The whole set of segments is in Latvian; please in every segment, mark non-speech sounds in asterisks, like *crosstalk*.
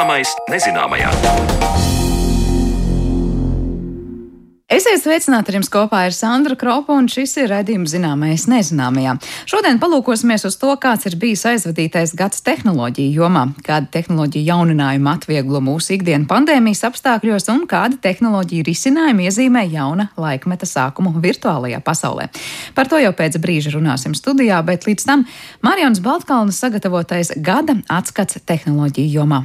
Zināmais nezināmajā. Esiet sveicināti ar jums kopā ir Sandra Kropa, un šis ir redzījums zināmais nezināmajā. Šodien palūkosimies uz to, kāds ir bijis aizvadītais gads tehnoloģiju jomā, kāda tehnoloģija jauninājuma atvieglo mūsu ikdienu pandēmijas apstākļos un kāda tehnoloģija risinājuma iezīmē jauna laikmeta sākumu virtuālajā pasaulē. Par to jau pēc brīža runāsim studijā, bet līdz tam Marjons Baltkalnas sagatavotais gada atskats tehnoloģiju jomā.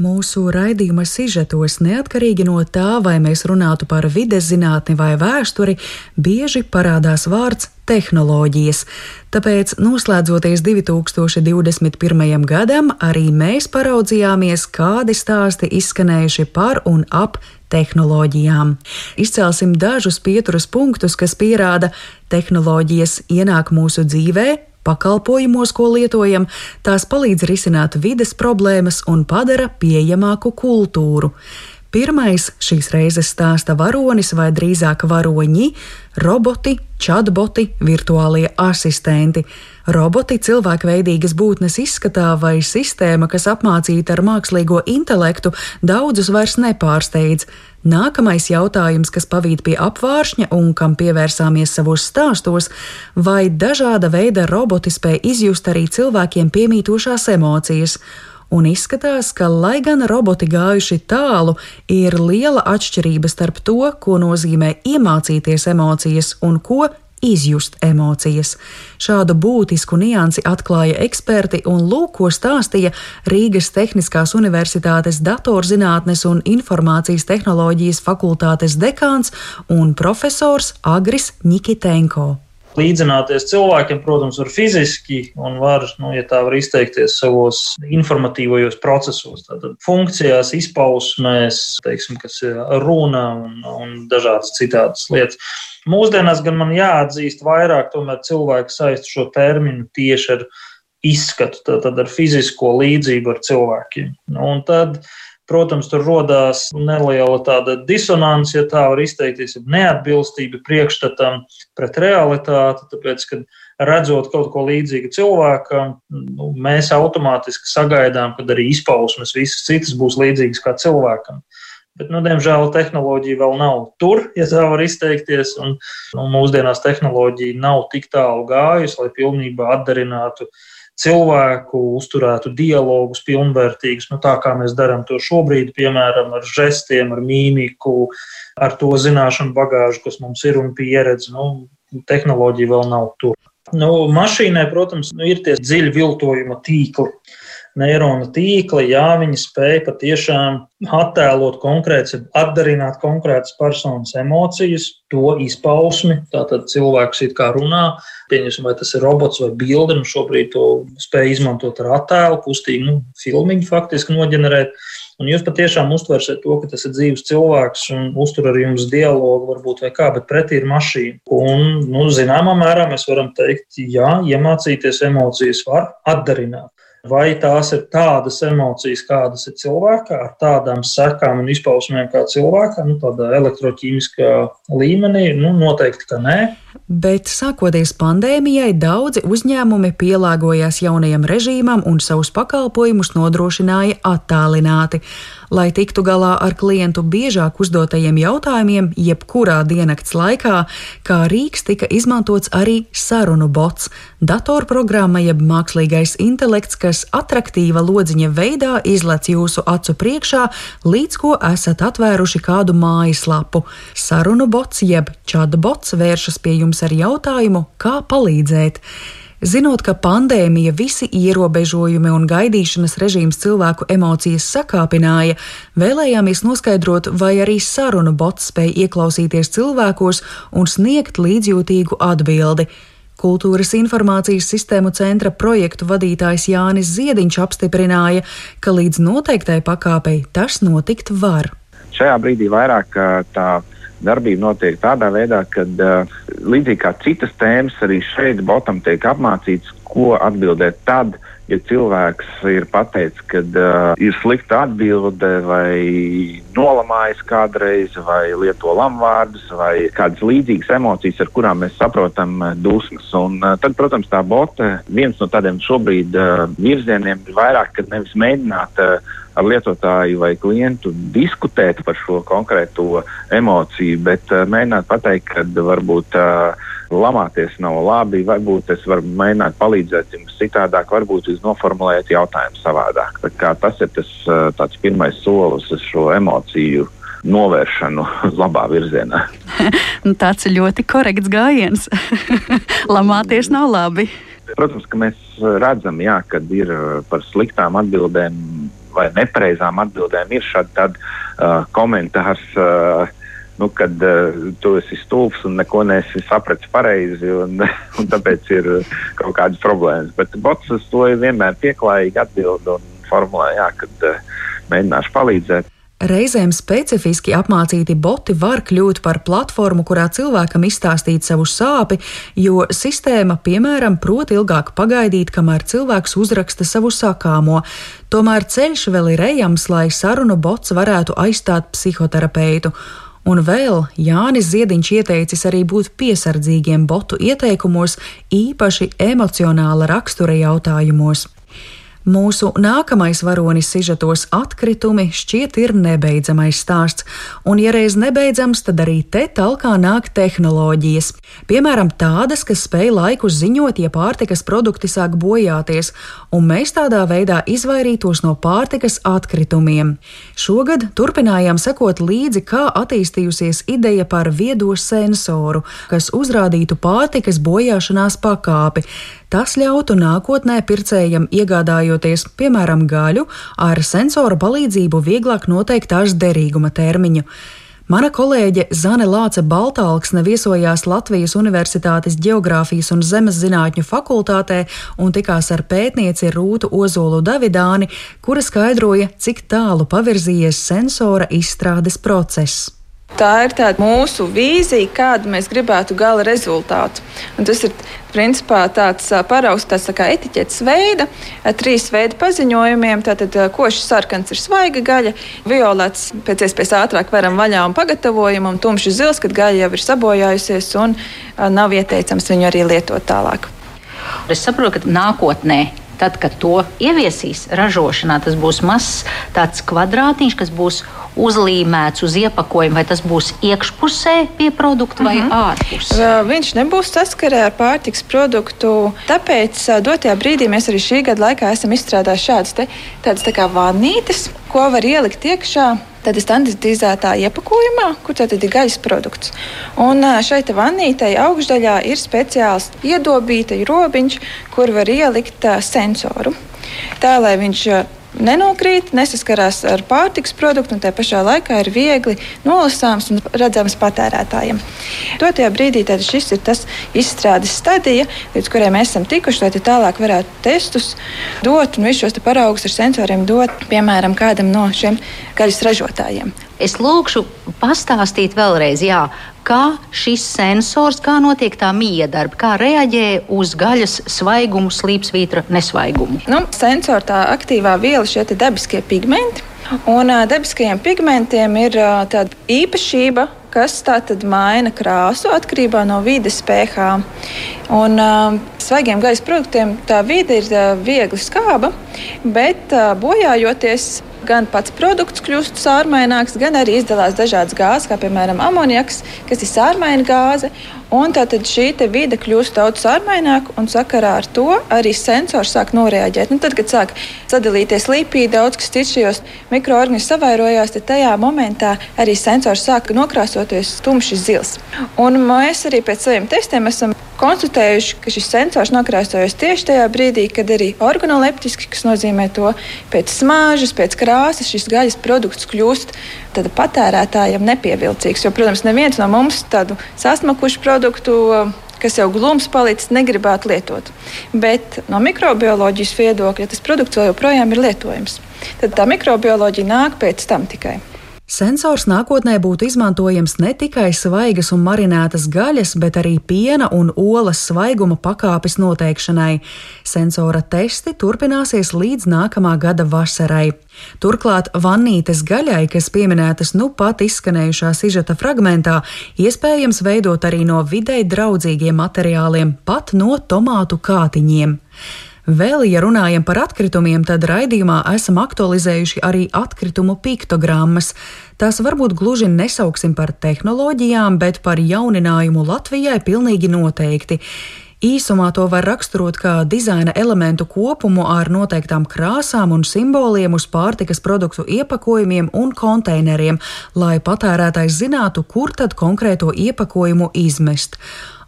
Mūsu raidījuma sižetos, neatkarīgi no tā, vai mēs runātu par vides zinātni vai vēsturi, bieži parādās vārds tehnoloģijas. Tāpēc, noslēdzoties 2021. gadam, arī mēs paraudzījāmies, kādi stāsti izskanējuši par un ap tehnoloģijām. Izcelsim dažus pieturas punktus, kas pierāda, tehnoloģijas ienāk mūsu dzīvē, pakalpojumos, ko lietojam, tās palīdz risināt vides problēmas un padara pieejamāku kultūru. Pirmais šīs reizes stāsta varonis, vai drīzāk varoņi, roboti, chatboti, virtuālie asistenti. Roboti cilvēkveidīgas būtnes izskatā vai sistēma, kas apmācīta ar mākslīgo intelektu, daudzus vairs nepārsteidz. Nākamais jautājums, kas pavīd pie apvāršņa un kam pievērsāmies savos stāstos, vai dažāda veida roboti spēj izjust arī cilvēkiem piemītošās emocijas. Un izskatās, ka, lai gan roboti gājuši tālu, ir liela atšķirība starp to, ko nozīmē iemācīties emocijas un ko izjust emocijas. Šādu būtisku niansi atklāja eksperti un lūk, ko stāstīja Rīgas Tehniskās Universitātes datorzinātnes un informācijas tehnoloģijas fakultātes dekāns un profesors Agris Nikitenko līdzināties cilvēkiem, protams, var fiziski un var, nu, ja tā var izteikties, savos informatīvajos procesos, tātad funkcijās, izpausmēs, teiksim, kas ir runa un, un dažādas citādas lietas. Mūsdienās gan man jāatzīst vairāk, tomēr cilvēki saist šo terminu tieši ar izskatu, tad ar fizisko līdzību ar cilvēkiem. Nu, un tad, protams, tur rodās neliela tāda disonance, ja tā var izteikties, neatbilstība priekšstatam pret realitāti, tāpēc, kad redzot kaut ko līdzīgu cilvēkam, nu, mēs automātiski sagaidām, ka arī izpausmes visas citas būs līdzīgas kā cilvēkam. Bet, nu, diemžēl tehnoloģija vēl nav tur, ja tā var izteikties. Un, nu, mūsdienās tehnoloģija nav tik tālu gājusi, lai pilnībā atdarinātu cilvēku, uzturētu dialogus pilnvērtīgus, nu, tā kā mēs darām to šobrīd, piemēram, ar žestiem, ar mīmiku, ar to zināšanu bagāžu, kas mums ir un pieredze. Nu, tehnoloģija vēl nav tur. Nu, mašīnai, protams, nu, ir tie dziļi viltojuma tīkli neironu tīkli, jā, viņi spēj patiešām attēlot konkrēts, atdarināt konkrētas personas emocijas, to izpausmi. Tātad cilvēks it kā runā, pieņemsim, vai tas ir robots vai bilde, un šobrīd to spēj izmantot ar attēlu, kustīgi, nu, filmiņu faktiski noģenerēt. Un jūs patiešām uztversiet to, ka tas ir dzīves cilvēks un uztur ar jums dialogu, varbūt vai kā, bet pretī ir mašīna. Un, nu, zināmā mērā mēs varam teikt, jā, iemācīties emocijas var atdarināt. Vai tās ir tādas emocijas, kādas ir cilvēkā, ar tādām sekām un izpausmēm kā cilvēkā, nu, tādā elektroķīmiskā līmenī? Nu, noteikti, ka nē. Bet sākoties pandēmijai, daudzi uzņēmumi pielāgojās jaunajam režīmam un savus pakalpojumus nodrošināja attālināti. Lai tiktu galā ar klientu biežāk uzdotajiem jautājumiem, jebkurā diennakts laikā, kā rīks tika izmantots arī sarunu bots, datorprogramma jeb mākslīgais intelekts, kas attraktīva lodziņa veidā izlec jūsu acu priekšā, līdz ko esat atvēruši kādu mājaslapu. Sarunu bots jeb chatbots vēršas pie jums ar jautājumu, kā palīdzēt. Zinot, ka pandēmija, visi ierobežojumi un gaidīšanas režīms cilvēku emocijas sakāpināja, vēlējāmies noskaidrot, vai arī sarunu bots spēj ieklausīties cilvēkos un sniegt līdzjūtīgu atbildi. Kultūras informācijas sistēmu centra projektu vadītājs Jānis Ziediņš apstiprināja, ka līdz noteiktai pakāpei tas notikt var. Šajā brīdī vairāk tā darbība notiek tādā veidā, ka līdzīgi kā citas tēmas, arī šeit botam tiek apmācīts, ko atbildēt tad, ja cilvēks ir pateicis, ka uh, ir slikta atbilde, vai nolamājas kādreiz, vai lieto lamvārdus, vai kādas līdzīgas emocijas, ar kurām mēs saprotam uh, dusmas. Un, uh, tad, protams, tā bota viens no tādiem šobrīd uh, virzieniem ir vairāk, kad nevis mēģināt uh, ar lietotāju vai klientu diskutēt par šo konkrēto emociju, bet uh, mēģināt pateikt, ka varbūt uh, lamāties nav labi, varbūt es varu mēģināt palīdzēt jums citādāk, varbūt jūs noformulējat jautājumu savādāk. Tas ir tas pirmais solis uz šo emociju novēršanu *laughs* labā virzienā. *laughs* Nu, tāds ir ļoti korekts gājiens. *laughs* Lamāties nav labi. Protams, ka mēs redzam, jā, kad ir par sliktām atbildēm vai nepareizām atbildēm, ir šādi uh, komentārs. Uh, nu, kad uh, tu esi stulbs un neko neesi sapratis pareizi, un, *laughs* un tāpēc ir kaut kādas problēmas. Bet bots uz to vienmēr pieklājīgi atbild un formulē, jā, kad uh, mēģināšu palīdzēt. Reizēm specifiski apmācīti boti var kļūt par platformu, kurā cilvēkam izstāstīt savu sāpi, jo sistēma, piemēram, prot ilgāk pagaidīt, kamēr cilvēks uzraksta savu sakāmo. Tomēr ceļš vēl ir ejams, lai sarunu bots varētu aizstāt psihoterapeitu. Un vēl Jānis Ziediņš ieteicis arī būt piesardzīgiem botu ieteikumos, īpaši emocionāla rakstura jautājumos. Mūsu nākamais varonis sižetos atkritumi šķiet ir nebeidzamais stāsts, un ja reiz nebeidzams, tad arī te talkā nāk tehnoloģijas. Piemēram, tādas, kas spēj laikus ziņot, ja pārtikas produkti sāk bojāties, un mēs tādā veidā izvairītos no pārtikas atkritumiem. Šogad turpinājām sekot līdzi, kā attīstījusies ideja par viedo sensoru, kas uzrādītu pārtikas bojāšanās pakāpi. Tas ļautu nākotnē pircējam iegādājoties, piemēram, gaļu, ar sensora palīdzību vieglāk noteikt tās derīguma termiņu. Mana kolēģe Zane Lāce Baltālksne viesojās Latvijas Universitātes Geogrāfijas un Zemes zinātņu fakultātē un tikās ar pētnieci Rūtu Ozolu Davidāni, kura skaidroja, cik tālu pavirzījies sensora izstrādes process. Tā ir tāda mūsu vīzija, kādu mēs gribētu gala rezultātu. Un tas ir principā tāds paraugs, tāds tā kā etiķetes veida, trīs veidu paziņojumiem. Tātad košs sarkans ir svaiga gaļa, violets pēc iespējas ātrāk varam vaļā un pagatavojam, un tumšs zils, kad gaļa jau ir sabojājusies un nav ieteicams viņu arī lietot tālāk. Es saprotu, ka nākotnē tad, kad to ieviesīs ražošanā, tas būs mazs tāds kvadrātiņš, kas būs uzlīmēts uz iepakojuma, vai tas būs iekšpusē pie produkta vai mhm. -huh. ārpusē? Viņš nebūs saskarē ar pārtiks produktu. Tāpēc dotajā brīdī mēs arī šī gada laikā esam izstrādājuši šādas tādas tā kā vannītes, ko var ielikt iekšā. Tad ir standartizētā iepakojumā, kur tad ir gaļas produkts. Un šai vannītei augšdaļā ir speciāls iedobīta robiņš, kur var ielikt sensoru. Tā lai viņš nenokrīt, nesaskarās ar pārtiks produktu un tā pašā laikā ir viegli nolasāms un redzams patērētājiem. Dotajā brīdī šis ir tas izstrādes stadija, līdz kurai mēs esam tikuši, lai tālāk varētu testus dot un visus šos paraugus ar sensoriem dot piemēram kādam no šiem gaļas ražotājiem. Es lūkšu pastāstīt vēlreiz, jā, kā šis sensors, kā notiek tā miedarba, kā reaģē uz gaļas svaigumu, slīpsvītra nesvaigumu. Nu, sensora tā aktīvā viela, šie dabiskie pigmenti. Un dabiskajiem pigmentiem ir tāda īpašība, kas tātad maina krāsu atkarībā no vides pH. Un, svaigiem gaisa produktiem tā vide ir viegli skāba, bet bojājoties gan pats produkts kļūst sārmaināks, gan arī izdalās dažādas gāzes, kā piemēram amoniaks, kas ir sārmaina gāze. Un tātad šī vide kļūst daudz sārmaināka, un sakarā ar to arī sensors sāk noreaģēt. Nu, tad, kad sāk sadalīties lipīdi, daudz kas cits šajos mikroorganismos savairojās, tad tajā momentā arī sensors sāk nokrāsoties tumši zils. Un mēs arī pēc saviem testiem esam konstatējuši, ka šis sensors nokrāsojas tieši tajā brīdī, kad arī organoleptiski, kas nozīmē to pēc smāžas, pēc krāsas, šis gaļas produkts kļūst patērētājiem nepievilcīgs. Jo, protams, neviens no mums tādu sasmakušu produktu kas jau glums palicis, negribētu lietot. Bet no mikrobioloģijas viedokļa tas produkts joprojām ir lietojams. Tad tā mikrobioloģija nāk pēc tam tikai. Sensors nākotnē būtu izmantojams ne tikai svaigas un marinētas gaļas, bet arī piena un olas svaiguma pakāpes noteikšanai. Sensora testi turpināsies līdz nākamā gada vasarai. Turklāt vannītes gaļai, kas pieminētas nu pat izskanējušā sižeta fragmentā, iespējams veidot arī no videi draudzīgiem materiāliem, pat no tomātu kātiņiem. Vēl, ja runājam par atkritumiem, tad raidījumā esam aktualizējuši arī atkritumu piktogrammas. Tās varbūt gluži nesauksim par tehnoloģijām, bet par jauninājumu Latvijai pilnīgi noteikti. Īsumā to var raksturot kā dizaina elementu kopumu ar noteiktām krāsām un simboliem uz pārtikas produktu iepakojumiem un konteineriem, lai patērētājs zinātu, kur tad konkrēto iepakojumu izmest.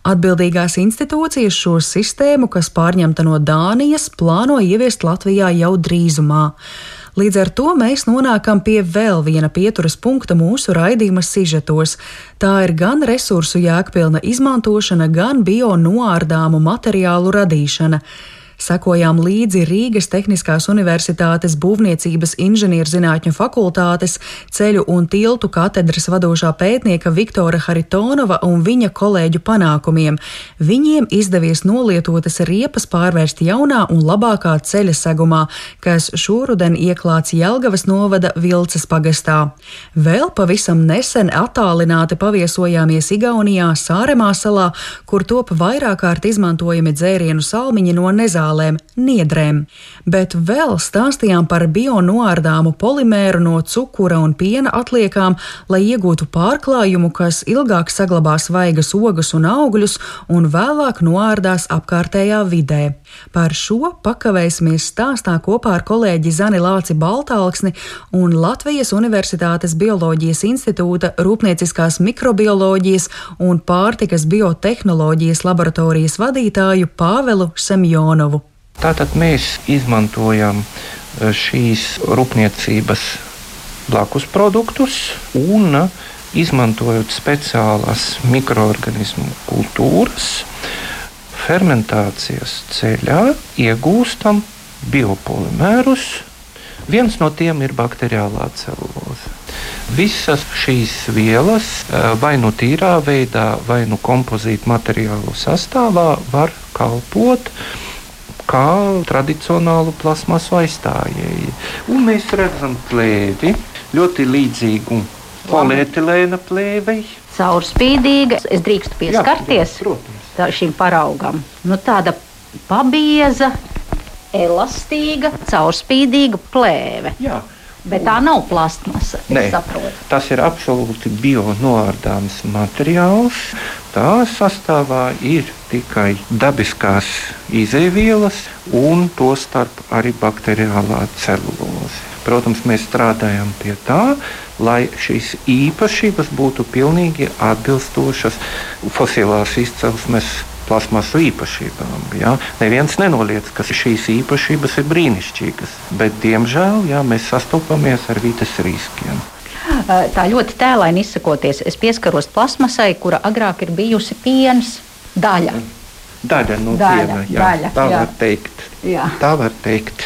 Atbildīgās institūcijas šo sistēmu, kas pārņemta no Dānijas, plāno ieviest Latvijā jau drīzumā. Līdz ar to mēs nonākam pie vēl viena pieturas punkta mūsu raidījuma sižetos. Tā ir gan resursu jēgpilna izmantošana, gan bio noārdāmu materiālu radīšana. Sekojām līdzi Rīgas Tehniskās Universitātes Būvniecības inženierzinātņu fakultātes ceļu un tiltu katedras vadošā pētnieka Viktora Haritonova un viņa kolēģu panākumiem. Viņiem izdevies nolietotas riepas pārvērst jaunā un labākā ceļa segumā, kas šoruden ieklāts Jelgavas novada Vilces pagastā. Vēl pavisam nesen attālināti paviesojāmies Igaunijā Sāremā salā, kur top vairāk kārt izmantojami dzērienu salmiņi no nezāles minerālēm, niedrēm, bet vēl stāstījām par bionoārdāmu polimēru no cukura un piena atliekām, lai iegūtu pārklājumu, kas ilgāk saglabās vaigas ogas un augļus un vēlāk noārdās apkārtējā vidē. Par šo pakavēsimies stāstā kopā ar kolēģi Zani Lāci Baltāksni un Latvijas Universitātes Bioloģijas institūta Rūpnieciskās mikrobioloģijas un pārtikas biotehnoloģijas laboratorijas vadītāju Pāvelu Semjonovu. Tātad mēs izmantojam e, šīs rūpniecības blakus produktus un e, izmantojot speciālās mikroorganismu kultūras, fermentācijas ceļā iegūstam biopolimērus. Viens no tiem ir bakteriālā celuloze. Visas šīs vielas, e, vai nu tīrā veidā, vai nu kompozīta materiālu sastāvā, var kalpot kā tradicionālu plasmasu aizstājēju. Un mēs redzam plēvi ļoti līdzīgu polietilēna plēvei. Caurspīdīga, es drīkstu pieskarties Jā, tā, šim paraugam. Nu, tāda pabieza, elastīga, caurspīdīga plēve. Jā. Bet tā nav plastmasa. Nē, tas ir absolūti bionoārdāms materiāls. Tā sastāvā ir tikai dabiskās izēvielas un to starp arī bakteriālā celuloze. Protams, mēs strādājam pie tā, lai šīs īpašības būtu pilnīgi atbilstošas fosilās izcelsmes plasmasu īpašībām. Ja? Neviens nenoliedz, ka šīs īpašības ir brīnišķīgas, bet diemžēl ja, mēs sastopamies ar vidas riskiem. Tā ļoti tēlaini izsakoties, es pieskaros plasmasai, kura agrāk ir bijusi piens daļa. Daļa no daļa, piena, jā, daļa, tā jā. var teikt. Jā. Tā var teikt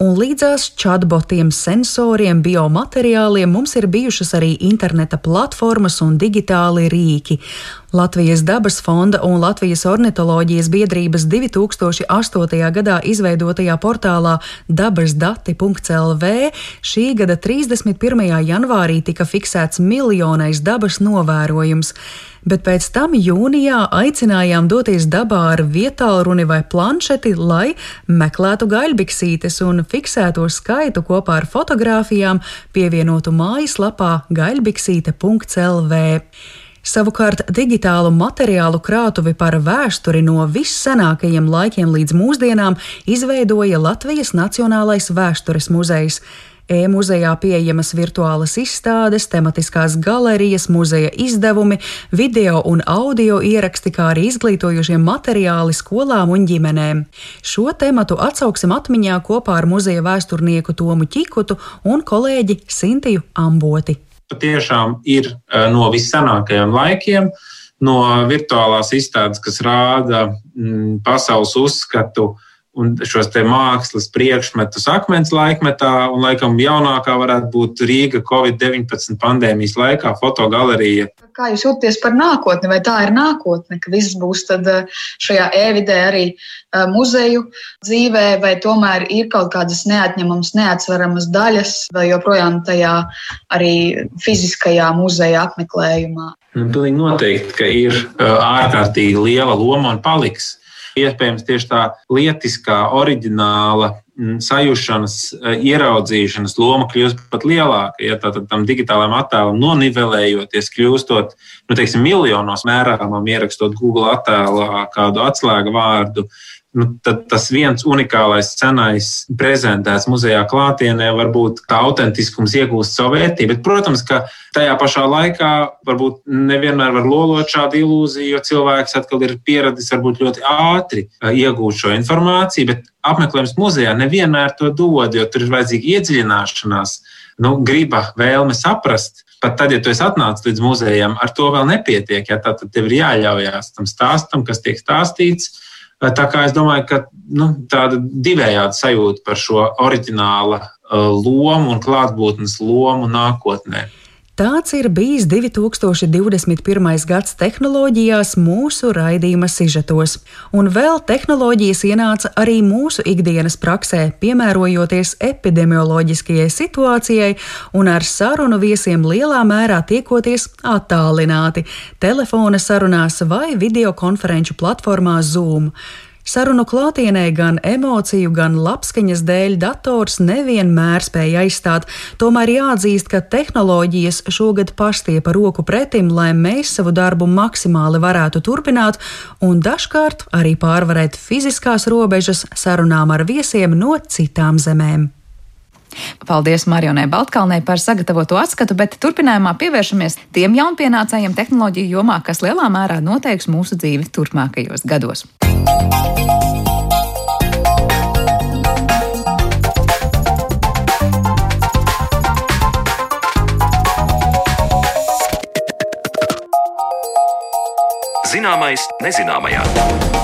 un līdzās chatbotiem, sensoriem, biomateriāliem mums ir bijušas arī interneta platformas un digitāli rīki. Latvijas dabas fonda un Latvijas ornitoloģijas biedrības 2008. gadā izveidotajā portālā dabasdati.lv šī gada 31. janvārī tika fiksēts miljonais dabas novērojums bet pēc tam jūnijā aicinājām doties dabā ar vietālruni vai planšeti, lai meklētu gaļbiksītes un fiksēto skaitu kopā ar fotografijām pievienotu mājaslapā gaļbiksīte.lv. Savukārt digitālu materiālu krātuvi par vēsturi no vissenākajiem laikiem līdz mūsdienām izveidoja Latvijas Nacionālais vēstures muzejs. E-muzejā pieejamas virtuālas izstādes, tematiskās galerijas, muzeja izdevumi, video un audio ieraksti, kā arī izglītojošie materiāli skolām un ģimenēm. Šo tematu atsauksim atmiņā kopā ar muzeja vēsturnieku Tomu Čikutu un kolēģi Sintiju Amboti. Patiešām ir e, no vissenākajiem laikiem, no virtuālās izstādes, kas rāda mm, pasaules uzskatu un šos mākslas priekšmetus akmens laikmetā, un laikam jaunākā varētu būt Rīga Covid-19 pandēmijas laikā fotogalerija. Kā jūs jūtaties par nākotni, vai tā ir nākotne, ka viss būs šajā e-vidē arī muzeju dzīvē, vai tomēr ir kaut kādas neatņemamas, neatsveramas daļas, vai joprojām tajā arī fiziskajā muzeja apmeklējumā? Nu, pilnīgi noteikti, ka ir ārkārtīgi liela loma un paliks iespējams tieši tā lietiskā, oriģināla mm, sajūšanas, eh, ieraudzīšanas loma kļūst pat lielāka. Ja tātad tam digitālajam attēlam nonivelējoties, kļūstot nu, teiksim, miljonos mērāmam, ierakstot Google attēlā kādu atslēgu vārdu, nu, tad tas viens unikālais scenais prezentēts muzejā klātienē, varbūt tā autentiskums iegūst savu vērtību. Bet, protams, ka tajā pašā laikā varbūt nevienmēr var lolot šādu ilūziju, jo cilvēks atkal ir pieradis varbūt ļoti ātri iegūt šo informāciju, bet apmeklējums muzejā nevienmēr to dod, jo tur ir vajadzīga iedziļināšanās, nu, griba, vēlme saprast. Pat tad, ja tu esi atnācis līdz muzejam, ar to vēl nepietiek. Ja, tad tev ir jāļaujas tam stāstam, kas tiek stāstīts Tā kā es domāju, ka nu, tāda divējāda sajūta par šo oriģināla uh, lomu un klātbūtnes lomu nākotnē. Tāds ir bijis 2021. gads tehnoloģijās mūsu raidījuma sižetos. Un vēl tehnoloģijas ienāca arī mūsu ikdienas praksē, piemērojoties epidemioloģiskajai situācijai un ar sarunu viesiem lielā mērā tiekoties attālināti, telefona sarunās vai videokonferenču platformā Zoom. Sarunu klātienē gan emociju, gan labskaņas dēļ dators nevienmēr spēja aizstāt, tomēr jāatzīst, ka tehnoloģijas šogad pastiepa roku pretim, lai mēs savu darbu maksimāli varētu turpināt un dažkārt arī pārvarēt fiziskās robežas sarunām ar viesiem no citām zemēm. Paldies Marionai Baltkalnei par sagatavoto atskatu, bet turpinājumā pievēršamies tiem jaunpienācējiem tehnoloģiju jomā, kas lielā mērā noteiks mūsu dzīvi turpmākajos gados. Zināmais nezināmajā.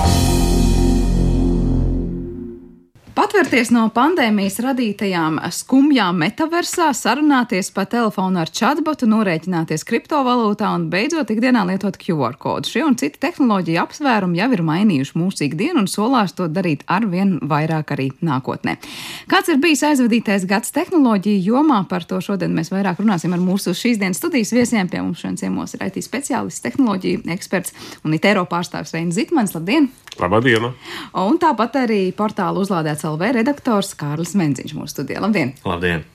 Patvērties no pandēmijas radītajām skumjām metaversā, sarunāties pa telefonu ar chatbotu, norēķināties kriptovalūtā un beidzot ikdienā lietot QR kodu. Šie un citi tehnoloģija apsvērumi jau ir mainījuši mūsu ikdienu un solās to darīt arvien vairāk arī nākotnē. Kāds ir bijis aizvadītais gads tehnoloģiju jomā? Par to šodien mēs vairāk runāsim ar mūsu šīs dienas studijas viesiem. Pie mums šodien ciemos ir IT speciālists, tehnoloģiju eksperts un IT Eiropā pārstāvis Reinis Zitmans. Labdien! Labdien! Un tāpat arī portāla uzlādēts LV redaktors Kārlis Menziņš mūsu studijā. Labdien! Labdien!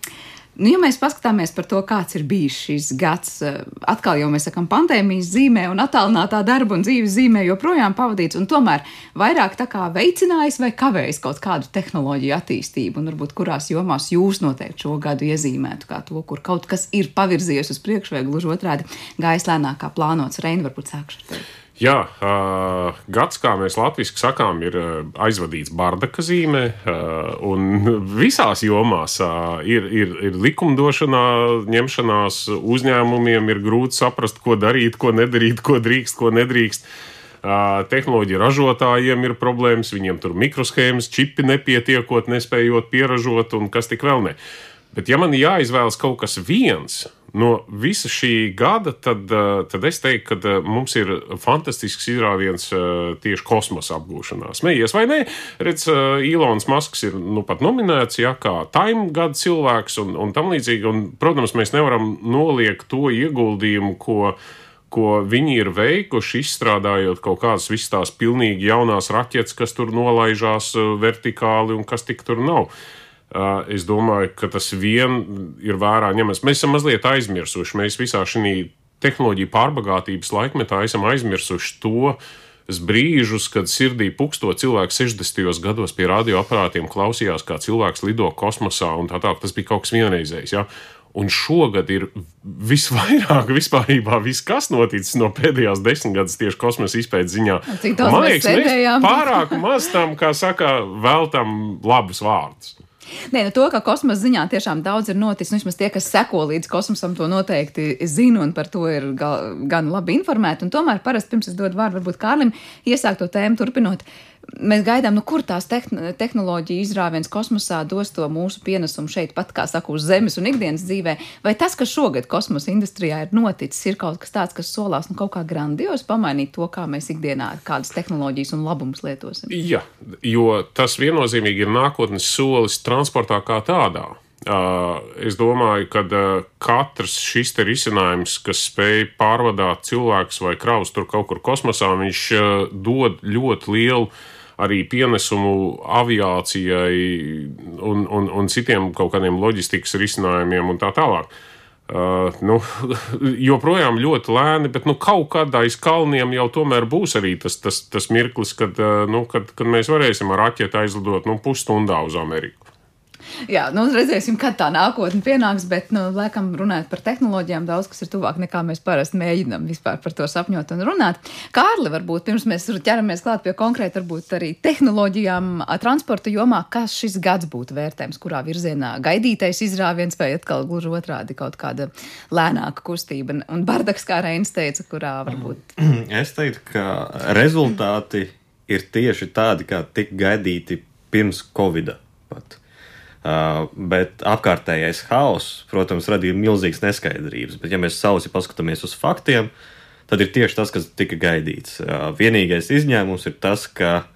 Nu, ja mēs paskatāmies par to, kāds ir bijis šis gads, eh, atkal jau mēs sakām, pandēmijas zīmē un attālinātā darba un dzīves zīmē joprojām pavadīts, un tomēr vairāk tā kā veicinājis vai kavējis kaut kādu tehnoloģiju attīstību, un varbūt kurās jomās jūs noteikti šo gadu iezīmētu kā to, kur kaut kas ir pavirzījies uz priekšu, vai gluži otrādi gājis lēnāk kā plānots. Reini, varbūt sākšu ar tevi. Jā, uh, gads, kā mēs latviešu sakām, ir aizvadīts Bardaka zīmē, uh, un visās jomās uh, ir, ir, ir likumdošanā, ņemšanās uzņēmumiem, ir grūti saprast, ko darīt, ko nedarīt, ko drīkst, ko nedrīkst. Uh, tehnoloģija ražotājiem ir problēmas, viņiem tur mikroshēmas, čipi nepietiekot, nespējot pieražot, un kas tik vēl ne. Bet, ja man jāizvēlas kaut kas viens, No visa šī gada tad, eh, tad es teiktu, ka eh, mums ir fantastisks izrāviens eh, tieši kosmosa apgūšanā. Smējies vai nē, redz, Ilons Masks ir nu, pat nominēts ja, kā time gada cilvēks un, un tam līdzīgi. Un, protams, mēs nevaram noliegt to ieguldījumu, ko ko viņi ir veikuši, izstrādājot kaut kādas visas tās pilnīgi jaunās raķetes, kas tur nolaižās vertikāli un kas tik tur nav. Uh, Es domāju, ka tas vien ir vērā ņemams. Mēs esam mazliet aizmirsuši. Mēs visā šajā tehnoloģiju pārbagātības laikmetā esam aizmirsuši to brīžus, kad sirdī puksto cilvēks 60. gados pie radioaparātiem klausījās, kā cilvēks lido kosmosā un tā tālāk. Tas bija kaut kas vienreizējs. Ja? Un šogad ir visvairāk, *laughs* vispārībā, viss, kas noticis no pēdējās desmitgades tieši kosmosa izpētes ziņā. Man liekas, mēs pārāk maz tam, kā saka, veltam labus vārdus. Nē, nu to, ka kosmosa ziņā tiešām daudz ir noticis, nu, vismaz tie, kas seko līdz kosmosam, to noteikti zina un par to ir gal, gan labi informēti. Un tomēr parasti pirms es dodu vārdu varbūt Kārlim iesākt to tēmu turpinot. Mēs gaidām, nu, kur tās tehn tehnoloģija izrāviens kosmosā dos to mūsu pienesumu šeit, pat kā saka, uz Zemes un ikdienas dzīvē. Vai tas, kas šogad kosmosa industrijā ir noticis, ir kaut kas tāds, kas solās nu, kaut kā grandios pamainīt to, kā mēs ikdienā kādas tehnoloģijas un labumus lietosim? Jā, jo tas viennozīmīgi ir nākotnes solis transportā kā tādā. Es domāju, ka katrs šis risinājums, kas spēj pārvadāt cilvēkus vai kravus tur kaut kur kosmosā, viņš dod ļoti lielu arī pienesumu aviācijai un, un, un citiem kaut kādiem loģistikas risinājumiem un tā tālāk. Uh, nu, *laughs* joprojām ļoti lēni, bet nu, kaut kādā aiz kalniem jau tomēr būs arī tas, tas, tas mirklis, kad, uh, nu, kad, kad mēs varēsim ar raķeti aizlidot nu, pusstundā uz Ameriku. Jā, nu, redzēsim, kad tā nākotne pienāks, bet, nu, laikam, runājot par tehnoloģijām, daudz kas ir tuvāk nekā mēs parasti mēģinām vispār par to sapņot un runāt. Kārli, varbūt pirms mēs ķeramies klāt pie konkrēti, varbūt arī tehnoloģijām, transporta jomā, kas šis gads būtu vērtējums, kurā virzienā gaidītais izrāviens vai atkal gluži otrādi kaut kāda lēnāka kustība. Un Bardaks, kā Reinis teica, kurā varbūt. *clears throat* Es teiktu, ka rezultāti ir tieši tādi, kā tika gaidīti pirms Covid. Pat. Uh, bet apkārtējais haoss, protams, radīja milzīgas neskaidrības. Bet, ja mēs sausi paskatāmies uz faktiem, tad ir tieši tas, kas tika gaidīts. Uh, vienīgais izņēmums ir tas, ka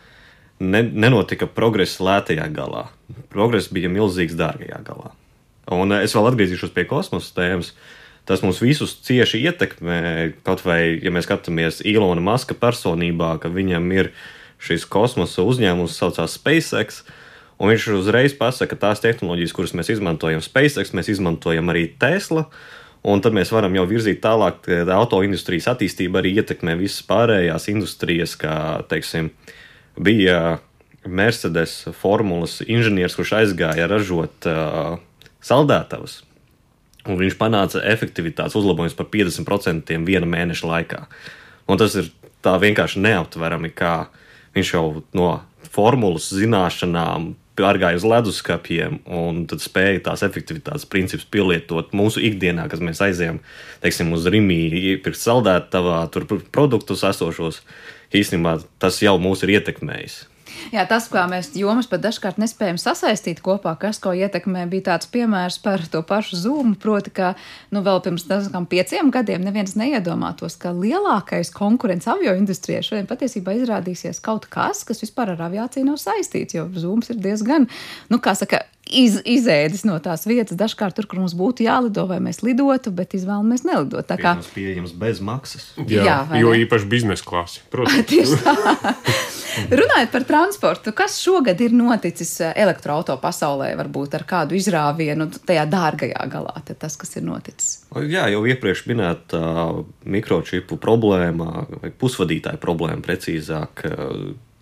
ne, nenotika progress lētajā galā. Progress bija milzīgs dārgajā galā. Un uh, es vēl atgriezīšos pie kosmosa tēmas. Tas mums visus cieši ietekmē, kaut vai, ja mēs skatāmies Ilona Maska personībā, ka viņam ir šis kosmosa uzņēmums, kas saucās SpaceX. Uh, Un viņš uzreiz pasaka, ka tās tehnoloģijas, kuras mēs izmantojam SpaceX, mēs izmantojam arī Tesla. Un tad mēs varam jau virzīt tālāk, ka autoindustrijas attīstība arī ietekmē visas pārējās industrijas, kā teiksim, bija Mercedes formulas inženieris, kurš aizgāja ražot uh, saldētavas. Un viņš panāca efektivitātes uzlabojumus par 50% viena mēneša laikā. Un tas ir tā vienkārši neaptverami, kā viņš jau no formulas zināšanām pārgāja uz leduskapiem un tad spēja tās efektivitātes principus pielietot mūsu ikdienā, kad mēs aizējām, teiksim, uz Rīgā, iepirkt saldētavā, tur produktus esošos. Īstenībā tas jau mūs ir ietekmējis. Jā, tas, kā mēs jomas pat dažkārt nespējam sasaistīt kopā, kas ko ietekmē, bija tāds piemērs par to pašu zūmu. Proti, ka nu, vēl pirms tam pieciem gadiem neviens neiedomātos, ka lielākais konkurence avio industrijai šodien patiesībā izrādīsies kaut kas, kas vispār ar aviāciju nav saistīts, jo zūms ir diezgan, nu, kā saka, iz, izēdis no tās vietas. Dažkārt tur, kur mums būtu jālido, vai mēs lidotu, bet izvēlamies nelidot. Tā kā tas pieejams bez maksas. Jā, Jā jo ne? īpaši biznesa klasi. *laughs* Tieši tā. *laughs* Runājot par transportu, kas šogad ir noticis eh, elektroautorāta pasaulē, varbūt ar kādu izrāvienu tajā dārgajā galā, tas, kas ir noticis? Jā, jau iepriekš minēta uh, mikročipu problēma, vai pusvadītāja problēma precīzāk.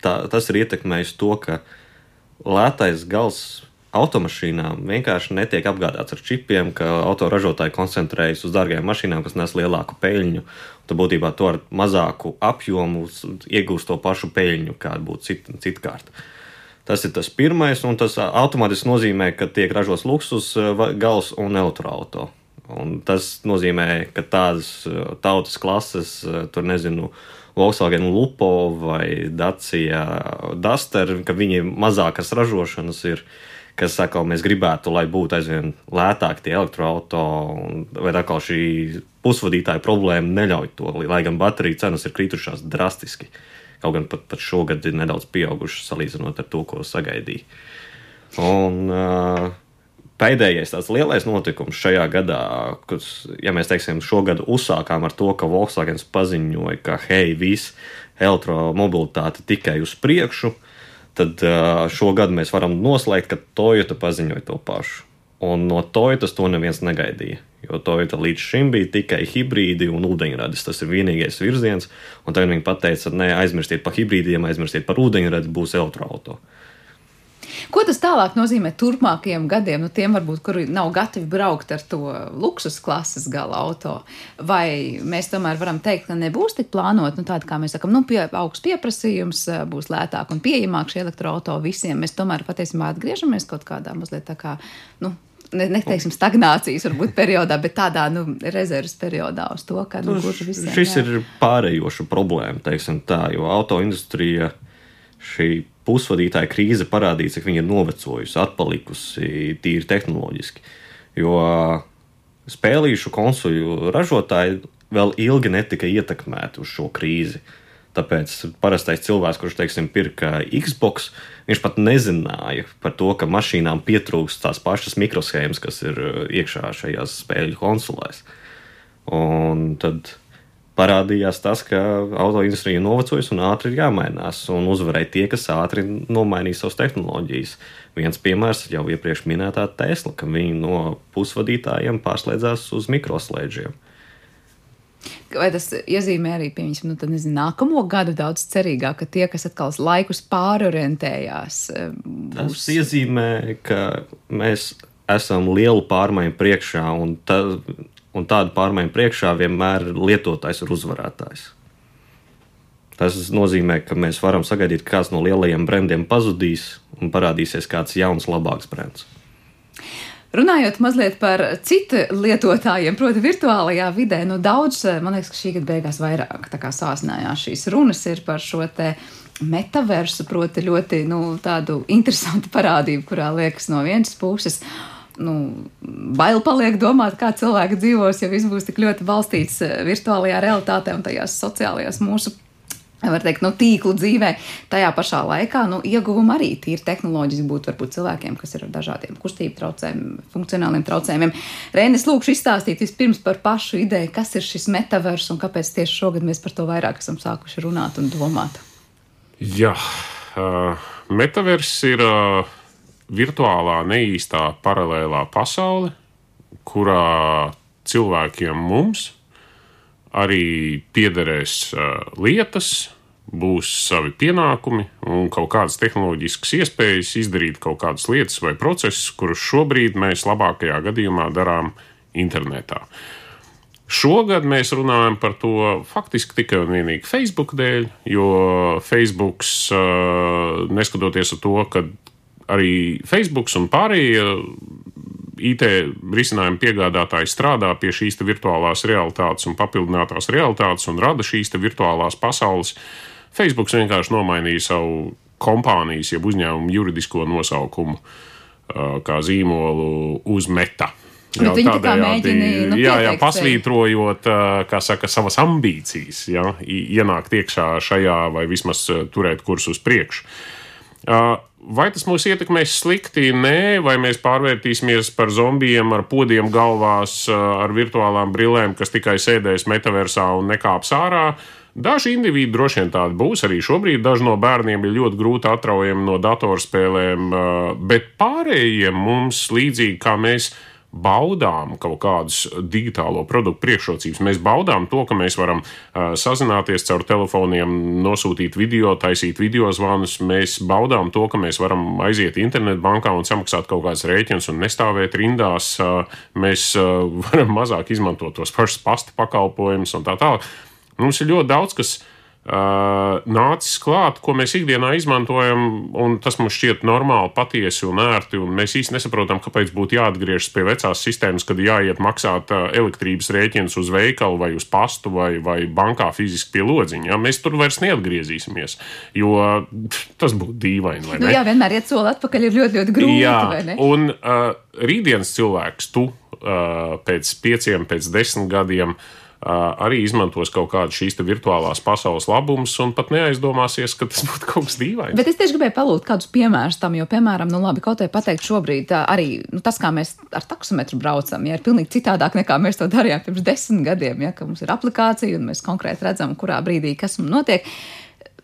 Tā, tas ir ietekmējis to, ka lētais gals automašīnām vienkārši netiek apgādāts ar čipiem, ka autoražotāji koncentrējas uz dārgajām mašīnām, kas nes lielāku peļņu. Tad būtībā to ar mazāku apjomu iegūst to pašu peļņu, kāda būtu cit, citkārt. Tas ir tas pirmais, un tas automātiski nozīmē, ka tiek ražots luksus gals un elektroautorāta. Un tas nozīmē, ka tādas tautas klases, tur nezinu, Volkswagen Lupo vai Dacia Duster, ka viņi mazākas ražošanas ir kas atkal mēs gribētu, lai būtu aizvien lētāk tie elektroautori, vai atkal šī pusvadītāja problēma neļauj to, lai gan bateriju cenas ir kritušās drastiski. Kaut gan pat, pat šogad ir nedaudz pieaugušas salīdzinot ar to, ko sagaidīja. Un, uh, Pēdējais tāds lielais notikums šajā gadā, kas, ja mēs teiksim, šogad uzsākām ar to, ka Volkswagen paziņoja, ka hei, viss elektromobilitāte tikai uz priekšu, uh, tad šogad mēs varam noslēgt, ka Toyota paziņoja to pašu. Un no Toyotas to neviens negaidīja. Jo Toyota līdz šim bija tikai hibrīdi un ūdeņradis. Tas ir vienīgais virziens. Un tagad viņi pateica, nē, aizmirstiet par hibrīdiem, aizmirstiet par ūdeņradi, būs elektroautorāta. Ko tas tālāk nozīmē turpmākajiem gadiem, nu, tiem varbūt, kuri nav gatavi braukt ar to luksus klases gala auto? Vai mēs tomēr varam teikt, ka nebūs tik plānot, nu, tāda kā mēs sakam, nu, pie, augsts pieprasījums, būs lētāk un pieejamāk šie elektroauto visiem? Mēs tomēr patiesībā atgriežamies kaut kādā mazliet tā kā, nu, ne, neteiksim, stagnācijas varbūt periodā, bet tādā nu, rezerves periodā uz to, ka nu, nu, visiem, šis jā. ir pārējoša problēma, teiksim tā, jo autoindustrija šī pusvadītāja krīze parādīja, cik viņa ir novecojusi, atpalikusi tīri tehnoloģiski. Jo spēlīšu konsoļu ražotāji vēl ilgi netika ietekmēti uz šo krīzi. Tāpēc parastais cilvēks, kurš, teiksim, pirka Xbox, viņš pat nezināja par to, ka mašīnām pietrūkst tās pašas mikroshēmas, kas ir iekšā šajās spēļu konsolēs. Un tad parādījās tas, ka autoindustrija novecojas un ātri ir jāmainās, un uzvarēja tie, kas ātri nomainīja savas tehnoloģijas. Viens piemērs jau iepriekš minētā Tesla, ka viņi no pusvadītājiem pārslēdzās uz mikroslēdžiem. Vai tas iezīmē arī, piemēram, nu, nezinu, nākamo gadu daudz cerīgāk, ka tie, kas atkal laikus pārorientējās, būs... tas iezīmē, ka mēs esam lielu pārmaiņu priekšā, un ta, un tādu pārmaiņu priekšā vienmēr lietotājs ir uzvarētājs. Tas nozīmē, ka mēs varam sagaidīt, ka kāds no lielajiem brendiem pazudīs un parādīsies kāds jauns, labāks brends. Runājot mazliet par citu lietotājiem, proti, virtuālajā vidē, nu daudz, man liekas, ka šī gada beigās vairāk sāsinājās šīs runas ir par šo te metaversu, proti, ļoti nu, tādu interesantu parādību, kurā liekas no vienas puses nu, bail paliek domāt, kā cilvēki dzīvos, ja viss būs tik ļoti balstīts eh, virtuālajā realitātē un tajās sociālajās mūsu. Var teikt, nu, tīklu dzīvē, tajā pašā laikā nu, ieguvumi arī tīri tehnoloģiski būtu varbūt cilvēkiem, kas ir ar dažādiem kustību traucējumiem, funkcionāliem traucējumiem. Reinis, lūkšu izstāstīt vispirms par pašu ideju, kas ir šis metavers un kāpēc tieši šogad mēs par to vairāk esam sākuši runāt un domāt. Jā, uh, metavers ir. Uh virtuālā neīstā paralēlā pasaule, kurā cilvēkiem mums arī piederēs uh, lietas, būs savi pienākumi un kaut kādas tehnoloģiskas iespējas izdarīt kaut kādas lietas vai procesus, kurus šobrīd mēs labākajā gadījumā darām internetā. Šogad mēs runājam par to faktiski tikai un vienīgi Facebook dēļ, jo Facebook, neskatoties uz to, ka arī Facebook un pārējie IT risinājumu piegādātāji strādā pie šīs virtuālās realitātes un papildinātās realitātes un rada šīs virtuālās pasaules. Facebook vienkārši nomainīja savu kompānijas, jeb uzņēmumu juridisko nosaukumu kā zīmolu uz meta. Jā, tādējādi, nu, jā, jā, pasvītrojot saka, savas ambīcijas, jā, ienākt iekšā šajā vai vismaz turēt kursu uz priekšu. Vai tas mūs ietekmēs slikti? Nē, vai mēs pārvērtīsimies par zombijiem ar podiem galvās, ar virtuālām brillēm, kas tikai sēdēs metaversā un nekāps ārā. Daži individi droši vien tādi būs. Arī šobrīd daži no bērniem ir ļoti grūti atraujami no datorspēlēm, bet pārējiem mums līdzīgi kā mēs baudām kaut kādus digitālo produktu priekšrocības. Mēs baudām to, ka mēs varam sazināties caur telefoniem, nosūtīt video, taisīt video zvanus. Mēs baudām to, ka mēs varam aiziet internetbankā un samaksāt kaut kādas rēķinas un nestāvēt rindās. Mēs varam mazāk izmantot tos pašus pasta pakalpojumus un tā tālāk. Mums ir ļoti daudz, kas ir nācis klāt, ko mēs ikdienā izmantojam, un tas mums šķiet normāli, patiesi un ērti. Un mēs īsti nesaprotam, kāpēc būtu jāatgriežas pie vecās sistēmas, kad jāiet maksāt elektrības rēķinus uz veikalu vai uz pastu vai, vai bankā fiziski pie lodziņa. Ja? Mēs tur vairs neatgriezīsimies, jo tas būtu dīvaini. Nu, jā, vienmēr iet soli atpakaļ ir ļoti, ļoti grūti. Jā, un uh, rītdienas cilvēks, tu uh, pēc pieciem, pēc desmit gadiem, uh, arī izmantos kaut kādu šīs virtuālās pasaules labumus un pat neaizdomāsies, ka tas būtu kaut kas dīvains. Bet es tieši gribēju palūgt kādus piemērus tam, jo, piemēram, nu labi, kaut vai pateikt šobrīd arī nu, tas, kā mēs ar taksometru braucam, ja ir pilnīgi citādāk nekā mēs to darījām pirms desmit gadiem, ja mums ir aplikācija un mēs konkrēti redzam, kurā brīdī kas mums notiek.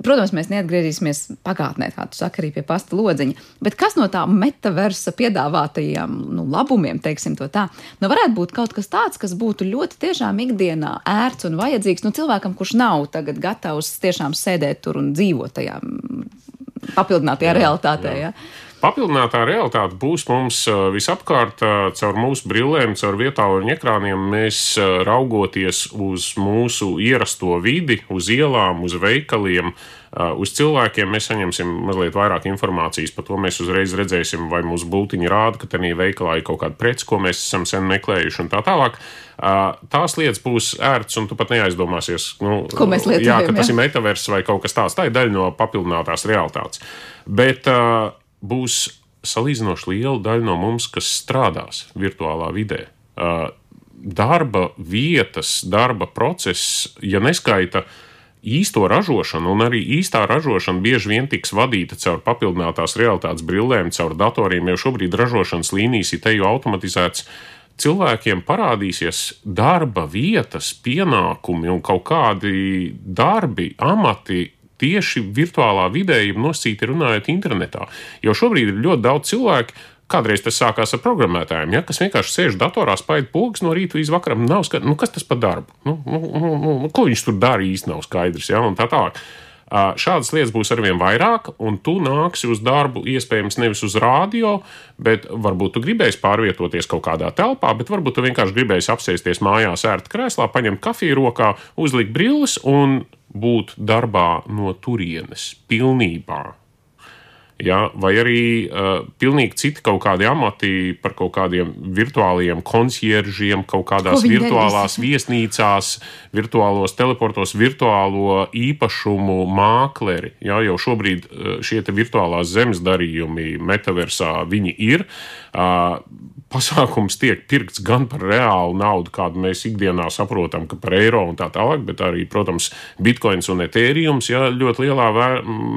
Protams, mēs neatgriezīsimies pagātnē, kā tu saki, arī pie pasta lodziņa. Bet kas no tā metaversa piedāvātajiem nu, labumiem, teiksim to tā, nu varētu būt kaut kas tāds, kas būtu ļoti tiešām ikdienā ērts un vajadzīgs nu, cilvēkam, kurš nav tagad gatavs tiešām sēdēt tur un dzīvot tajā papildinātajā jā, realitātē. Jā. Ja? Papildinātā realitāte būs mums visapkārt caur mūsu brillēm, caur vietāluņu ekrāniem. Mēs raugoties uz mūsu ierasto vidi, uz ielām, uz veikaliem, Uz cilvēkiem mēs saņemsim mazliet vairāk informācijas par to. Mēs uzreiz redzēsim, vai mūsu būtiņa rāda, ka tajā veikalā ir kaut kāda prece, ko mēs esam sen meklējuši, un tā tālāk. Tās lietas būs ērtas, un tu pat neaizdomāsies, nu, ko mēs lietojam. Jā, ka tas ir metavers vai kaut kas tāds. Tā ir daļa no papildinātās realitātes. Bet uh, būs salīdzinoši liela daļa no mums, kas strādās virtuālā vidē. Darba vietas, darba process, ja neskaita īsto ražošanu, un arī īstā ražošana bieži vien tiks vadīta caur papildinātās realitātes brillēm, caur datoriem. Jau šobrīd ražošanas līnijas ir te jau automatizētas. Cilvēkiem parādīsies darba vietas, pienākumi un kaut kādi darbi, amati, tieši virtuālā vidē, jau nosīti runājot internetā. Jo šobrīd ir ļoti daudz cilvēku, Kādreiz tas sākās ar programmētājiem, ja, kas vienkārši sēž datorā, spaiņķis pogas no rīta līdz vakaram. Nav skaidrs, nu, kas tas par darbu. Nu, nu, nu, nu, nu, ko viņš tur dara īsti nav skaidrs. Ja, tā tālāk. Šādas lietas būs arvien vairāk, un tu nāksi uz darbu iespējams nevis uz rādio, bet varbūt tu gribēsi pārvietoties kaut kādā telpā, bet varbūt tu vienkārši gribēsi apsēsties mājās, ērti krēslā, paņemt kafiju rokā, uzlikt brilles un būt darbā no turienes pilnībā. Ja, vai arī uh, pilnīgi citi kaut kādi amati par kaut kādiem virtuāliem koncieržiem, kaut kādās virtuālās darīs? viesnīcās, virtuālos teleportos, virtuālo īpašumu mākleri. Ja, jau šobrīd šie virtuālās zemes darījumi metaversā viņi ir. Uh, pasākums tiek pirkts gan par reālu naudu, kādu mēs ikdienā saprotam, ka par eiro un tā tālāk, bet arī, protams, bitkoins un etērijums ja, ļoti lielā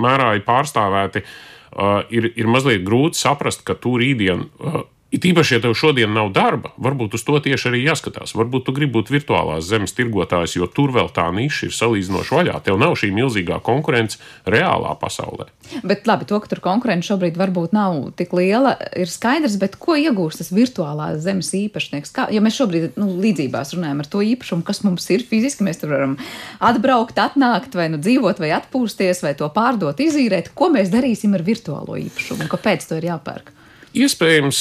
mērā ir pārstāvēti uh, ir, ir mazliet grūti saprast, ka tu rītdien uh, It īpaši, ja tev šodien nav darba, varbūt uz to tieši arī jāskatās. Varbūt tu gribi būt virtuālās zemes tirgotājs, jo tur vēl tā niša ir salīdzinoši vaļā. Tev nav šī milzīgā konkurence reālā pasaulē. Bet labi, to, ka tur konkurence šobrīd varbūt nav tik liela, ir skaidrs, bet ko iegūst tas virtuālās zemes īpašnieks? Kā, ja mēs šobrīd nu, līdzībās runājam ar to īpašumu, kas mums ir fiziski, mēs tur varam atbraukt, atnākt, vai nu dzīvot, vai atpūsties, vai to pārdot, izīrēt, ko mēs darīsim ar virtuālo īpašumu, kāpēc to ir jāpērk? Iespējams,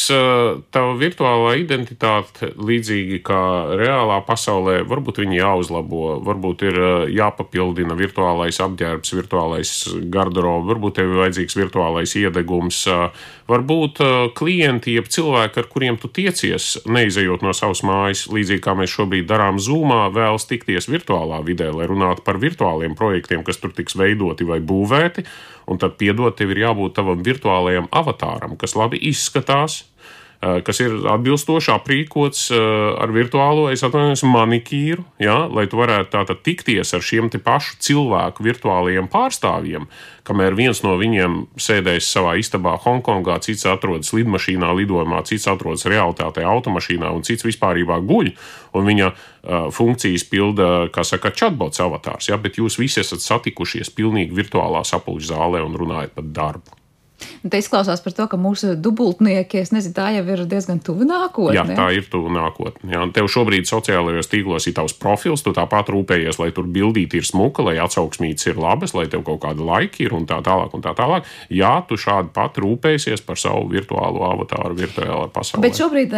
tā virtuālā identitāte, līdzīgi kā reālā pasaulē, varbūt viņi jāuzlabo, varbūt ir jāpapildina virtuālais apģērbs, virtuālais garderobs, varbūt tev ir vajadzīgs virtuālais iedegums. Varbūt klienti, jeb cilvēki, ar kuriem tu tiecies, neizejot no savas mājas, līdzīgi kā mēs šobrīd darām Zoomā, vēlas tikties virtuālā vidē, lai runātu par virtuāliem projektiem, kas tur tiks veidoti vai būvēti un tad piedod, tev ir jābūt tavam virtuālajam avatāram, kas labi izskatās, kas ir atbilstoši aprīkots eh, ar virtuālo, es atvainojos, manikīru, ja, lai tu varētu tātad tikties ar šiem pašu cilvēku virtuālajiem pārstāvjiem, kamēr viens no viņiem sēdēs savā istabā Hongkongā, cits atrodas lidmašīnā, lidojumā, cits atrodas realitātē, automašīnā un cits vispārībā guļ, un viņa uh, funkcijas pilda, kā saka, chatbots avatārs, ja, bet jūs visi esat satikušies pilnīgi virtuālā sapulču zālē un runājat par darbu. Te izklausās par to, ka mūsu dubultnieki, es nezinu, tā jau ir diezgan tuvu nākotnē. Jā, tā ir tuvu nākotnē. Tev šobrīd sociālajos tīklos ir tavs profils, tu tāpat rūpējies, lai tur bildīti ir smuka, lai atsauksmītes ir labas, lai tev kaut kāda laika ir un tā tālāk. Un tā tālāk. Jā, tu šādi pat rūpēsies par savu virtuālo avatāru virtuālā pasaulē. Bet šobrīd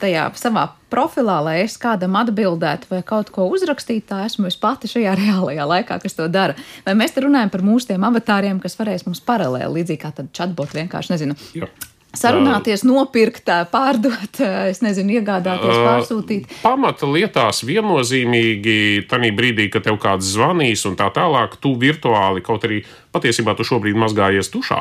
tajā savā profilā, lai es kādam atbildētu vai kaut ko uzrakstītu, tā esmu es pati šajā reālajā laikā, kas to dara. Vai mēs te runājam par mūsu tiem avatāriem, kas varēs mums paralēli, līdzīgi kā tad chatbot vienkārši nezinu. Jā. Sarunāties, nopirkt, pārdot, es nezinu, iegādāties, pārsūtīt. Pamata lietās viennozīmīgi tajā brīdī, kad tev kāds zvanīs un tā tālāk, tu virtuāli, kaut arī patiesībā tu šobrīd mazgājies tušā.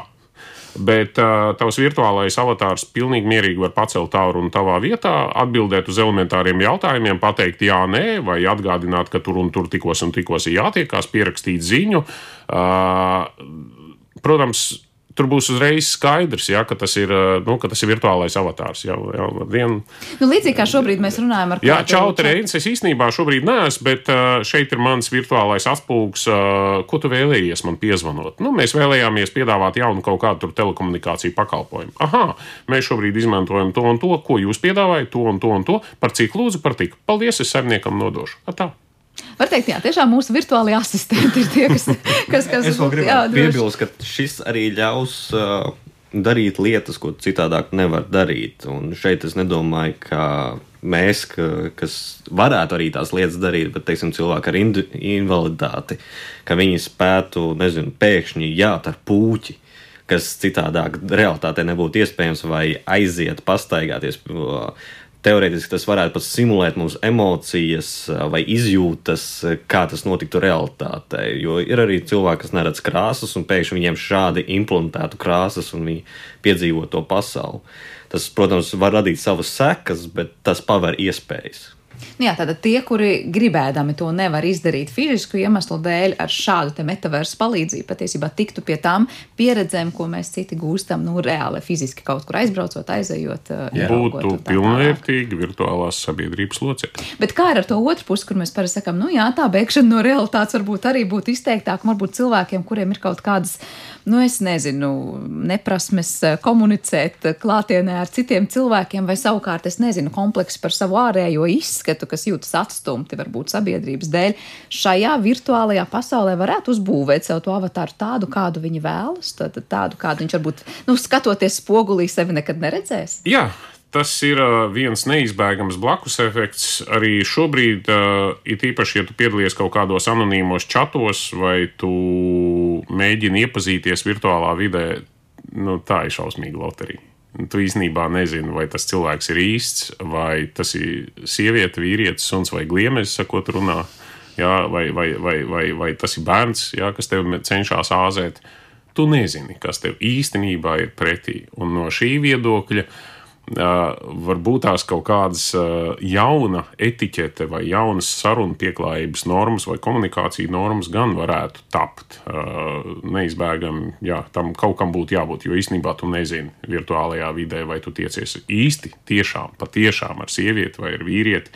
Bet uh, tavs virtuālais avatārs pilnīgi mierīgi var pacelt tālu un tavā vietā, atbildēt uz elementāriem jautājumiem, pateikt jā, nē, vai atgādināt, ka tur un tur tikos un tikos ir jātiekās, pierakstīt ziņu. Uh, protams, tur būs uzreiz skaidrs, ja, ka, tas ir, eh, nu, ka tas ir virtuālais avatārs. Jau, jau vien... nu, līdzīgi kā šobrīd mēs runājam ar Jā, čau, Reins, es īstenībā šobrīd neesmu, bet uh, šeit ir mans virtuālais atspūgs, uh, ko tu vēlējies man piezvanot. Nu, mēs vēlējāmies piedāvāt jaunu kaut kādu telekomunikāciju pakalpojumu. Aha, mēs šobrīd izmantojam to un to, ko jūs piedāvājat, to un to un to, par cik lūdzu, par tik. Paldies, es saimniekam nodošu. Atā. Var teikt, jā, tiešām mūsu virtuālie asistenti ir tie, kas. *laughs* kas, kas es vēl gribēju piebilst, ka šis arī ļaus. Uh, darīt lietas, ko citādāk nevar darīt. Un šeit es nedomāju, ka mēs, ka, kas varētu arī tās lietas darīt, bet, teiksim, cilvēki ar invaliditāti, ka viņi spētu, nezinu, pēkšņi jāt ar pūķi, kas citādāk realitātē nebūtu iespējams, vai aiziet, pastaigāties. Teorētiski tas varētu pat simulēt mums emocijas vai izjūtas, kā tas notiktu realitātē. Jo ir arī cilvēki, kas neredz krāsas, un pēkšņi viņiem šādi implantētu krāsas, un viņi piedzīvo to pasauli. Tas, protams, var radīt savas sekas, bet tas paver iespējas. Nu jā, tātad tie, kuri gribēdami to nevar izdarīt fizisku iemeslu dēļ, ar šādu metaversu palīdzību patiesībā tiktu pie tām pieredzēm, ko mēs citi gūstam, nu, reāli fiziski kaut kur aizbraucot, aizejot. Jā. Būtu pilnvērtīgi virtuālās sabiedrības locekļi. Bet kā ar to otru pusi, kur mēs parasti sakām, nu jā, tā bēgšana no realitātes varbūt arī būtu izteiktāka, varbūt cilvēkiem, kuriem ir kaut kādas nu, es nezinu, neprasmes eh, komunicēt eh, klātienē ar citiem cilvēkiem, vai savukārt, es nezinu, komplekss par savu ārējo izskatu, kas jūtas atstumti, varbūt sabiedrības dēļ, šajā virtuālajā pasaulē varētu uzbūvēt sev to avatāru tādu, kādu viņi vēlas, tādu, kādu viņš varbūt, nu, skatoties spogulī, sevi nekad neredzēs. Jā, tas ir viens neizbēgams blakus efekts. Arī šobrīd, it īpaši, ja tu piedalies kaut kādos anonīmos čatos vai tu mēģini iepazīties virtuālā vidē, nu, tā ir šausmīga loterija. Tu īstenībā nezini, vai tas cilvēks ir īsts, vai tas ir sieviete, vīrietis, suns vai gliemežs, sakot, runā, jā, vai, vai, vai, vai, vai tas ir bērns, jā, kas tev cenšas āzēt. Tu nezini, kas tev īstenībā ir pretī. Un no šī viedokļa uh, varbūt tās kaut kādas jauna etiķete vai jaunas sarunu pieklājības normas vai komunikācija normas gan varētu tapt. Neizbēgami, jā, tam kaut kam būtu jābūt, jo īstenībā tu nezini virtuālajā vidē, vai tu tiecies īsti, tiešām, patiešām ar sievieti vai ar vīrieti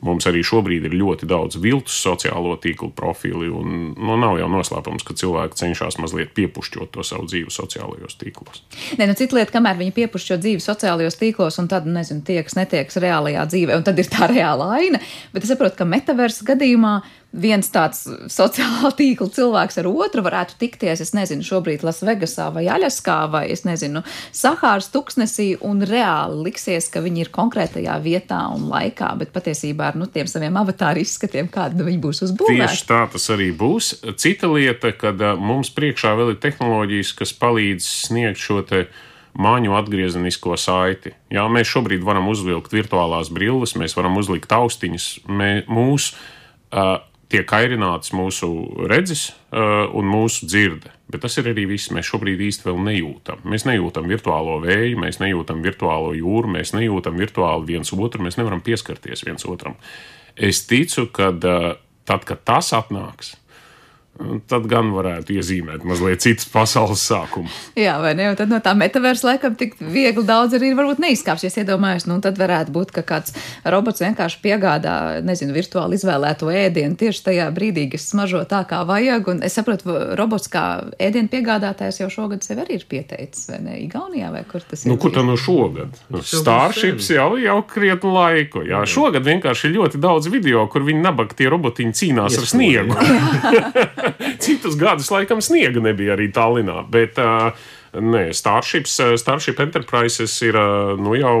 Mums arī šobrīd ir ļoti daudz viltus sociālo tīklu profili, un nu, nav jau noslēpums, ka cilvēki cenšas mazliet piepušķot to savu dzīvi sociālajos tīklos. Nē, nu, cita lieta, kamēr viņi piepušķo dzīvi sociālajos tīklos, un tad, nezinu, tiekas, netiekas reālajā dzīvē, un tad ir tā reāla aina. Bet es saprotu, ka metaversa gadījumā viens tāds sociālā *laughs* tīkla cilvēks ar otru varētu tikties, es nezinu, šobrīd Lasvegasā vai Aļaskā vai, es nezinu, Sahāras tuksnesī un reāli liksies, ka viņi ir konkrētajā vietā un laikā, bet patiesībā ar, nu, tiem saviem avatāru izskatiem, kāda nu, viņi būs uzbūvēti. Tieši tā tas arī būs. Cita lieta, kad mums priekšā vēl ir tehnoloģijas, kas palīdz sniegt šo te māņu atgriezenisko saiti. Jā, mēs šobrīd varam uzvilkt virtuālās brilles, mēs varam uzlikt austiņas, mē, mūsu uh, tiek kairināts mūsu redzes uh, un mūsu dzirde. Bet tas ir arī viss. Mēs šobrīd īsti vēl nejūtam. Mēs nejūtam virtuālo vēju, mēs nejūtam virtuālo jūru, mēs nejūtam virtuāli viens otru, mēs nevaram pieskarties viens otram. Es ticu, ka uh, tad, kad tas atnāks, tad gan varētu iezīmēt mazliet citas pasaules sākumu. Jā, vai ne? Un tad no tā metaversa laikam tik viegli daudz arī varbūt neizkāps. Ja iedomājos, nu tad varētu būt, ka kāds robots vienkārši piegādā, nezinu, virtuāli izvēlēto ēdienu tieši tajā brīdī, kas smaržo tā, kā vajag. Un es saprotu, robots kā ēdienu piegādātājs jau šogad sev arī ir pieteicis, vai ne? Igaunijā vai kur tas ir? Nu, kur tā no šogad? Nu, Starships jau, jau krietnu laiku. Jā, šogad vienkārši ir ļoti daudz video, kur viņi nabaga tie robotiņi cīnās Iespūri, ar sniegu. *laughs* Citus gadus laikam sniega nebija arī Tallinā. Bet, uh, Nē, Starships, Starship Enterprises ir, nu jau,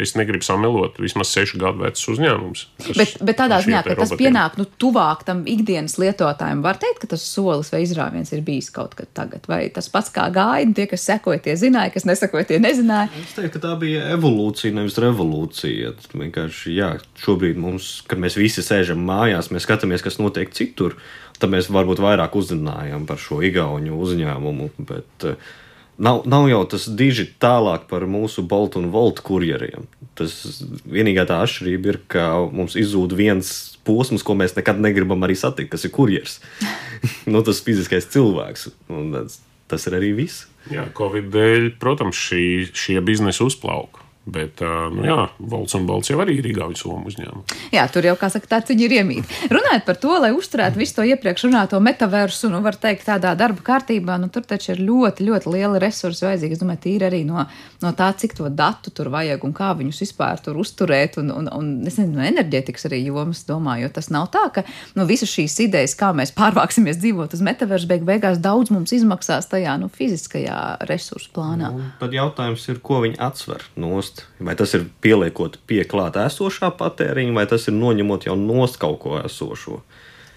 es negribu samelot, vismaz sešu gadu vecs uzņēmums. Bet, bet tādā ziņā, ka tas pienāk nu, tuvāk tam ikdienas lietotājiem, var teikt, ka tas solis vai izrāviens ir bijis kaut kad tagad, vai tas pats kā gaida, tie, kas sekoja, tie zināja, kas nesekoja, tie nezināja. Es teiktu, ka tā bija evolūcija, nevis revolūcija. Vienkārši, jā, šobrīd mums, kad mēs visi sēžam mājās, mēs skatāmies, kas notiek citur tad mēs varbūt vairāk uzzinājām par šo igauņu uzņēmumu. Bet, uh, Nav, nav jau tas diži tālāk par mūsu Bolt un Volt kurjeriem. Tas vienīgā tā atšķirība ir, ka mums izzūd viens posms, ko mēs nekad negribam arī satikt, kas ir kurjers. *laughs* nu, tas fiziskais cilvēks. Un tas, tas ir arī viss. Jā, Covid dēļ, protams, šī, šie biznesi uzplauka. Bet, nu jā, Volts un Bolts jau arī ir Igaunijas somu uzņēmumi. Jā, tur jau, kā saka, tāds viņi ir iemīti. Runājot par to, lai uzturētu visu to iepriekš runāto metaversu, nu, var teikt, tādā darba kārtībā, nu, tur taču ir ļoti, ļoti liela resursa vajadzīga. Es domāju, tīri arī no, no tā, cik to datu tur vajag un kā viņus vispār tur uzturēt, un, un, un es nezinu, no enerģētikas arī jomas domāju, jo tas nav tā, ka, nu, visas šīs idejas, kā mēs pārvāksimies dzīvot uz metaversu, beig beigās daudz mums izmaksās tajā, nu, fiziskajā resursu plānā. Nu, tad jautājums ir, ko viņi atsver nost nost, vai tas ir pieliekot pie klāta esošā patēriņa, vai tas ir noņemot jau nost kaut ko esošo.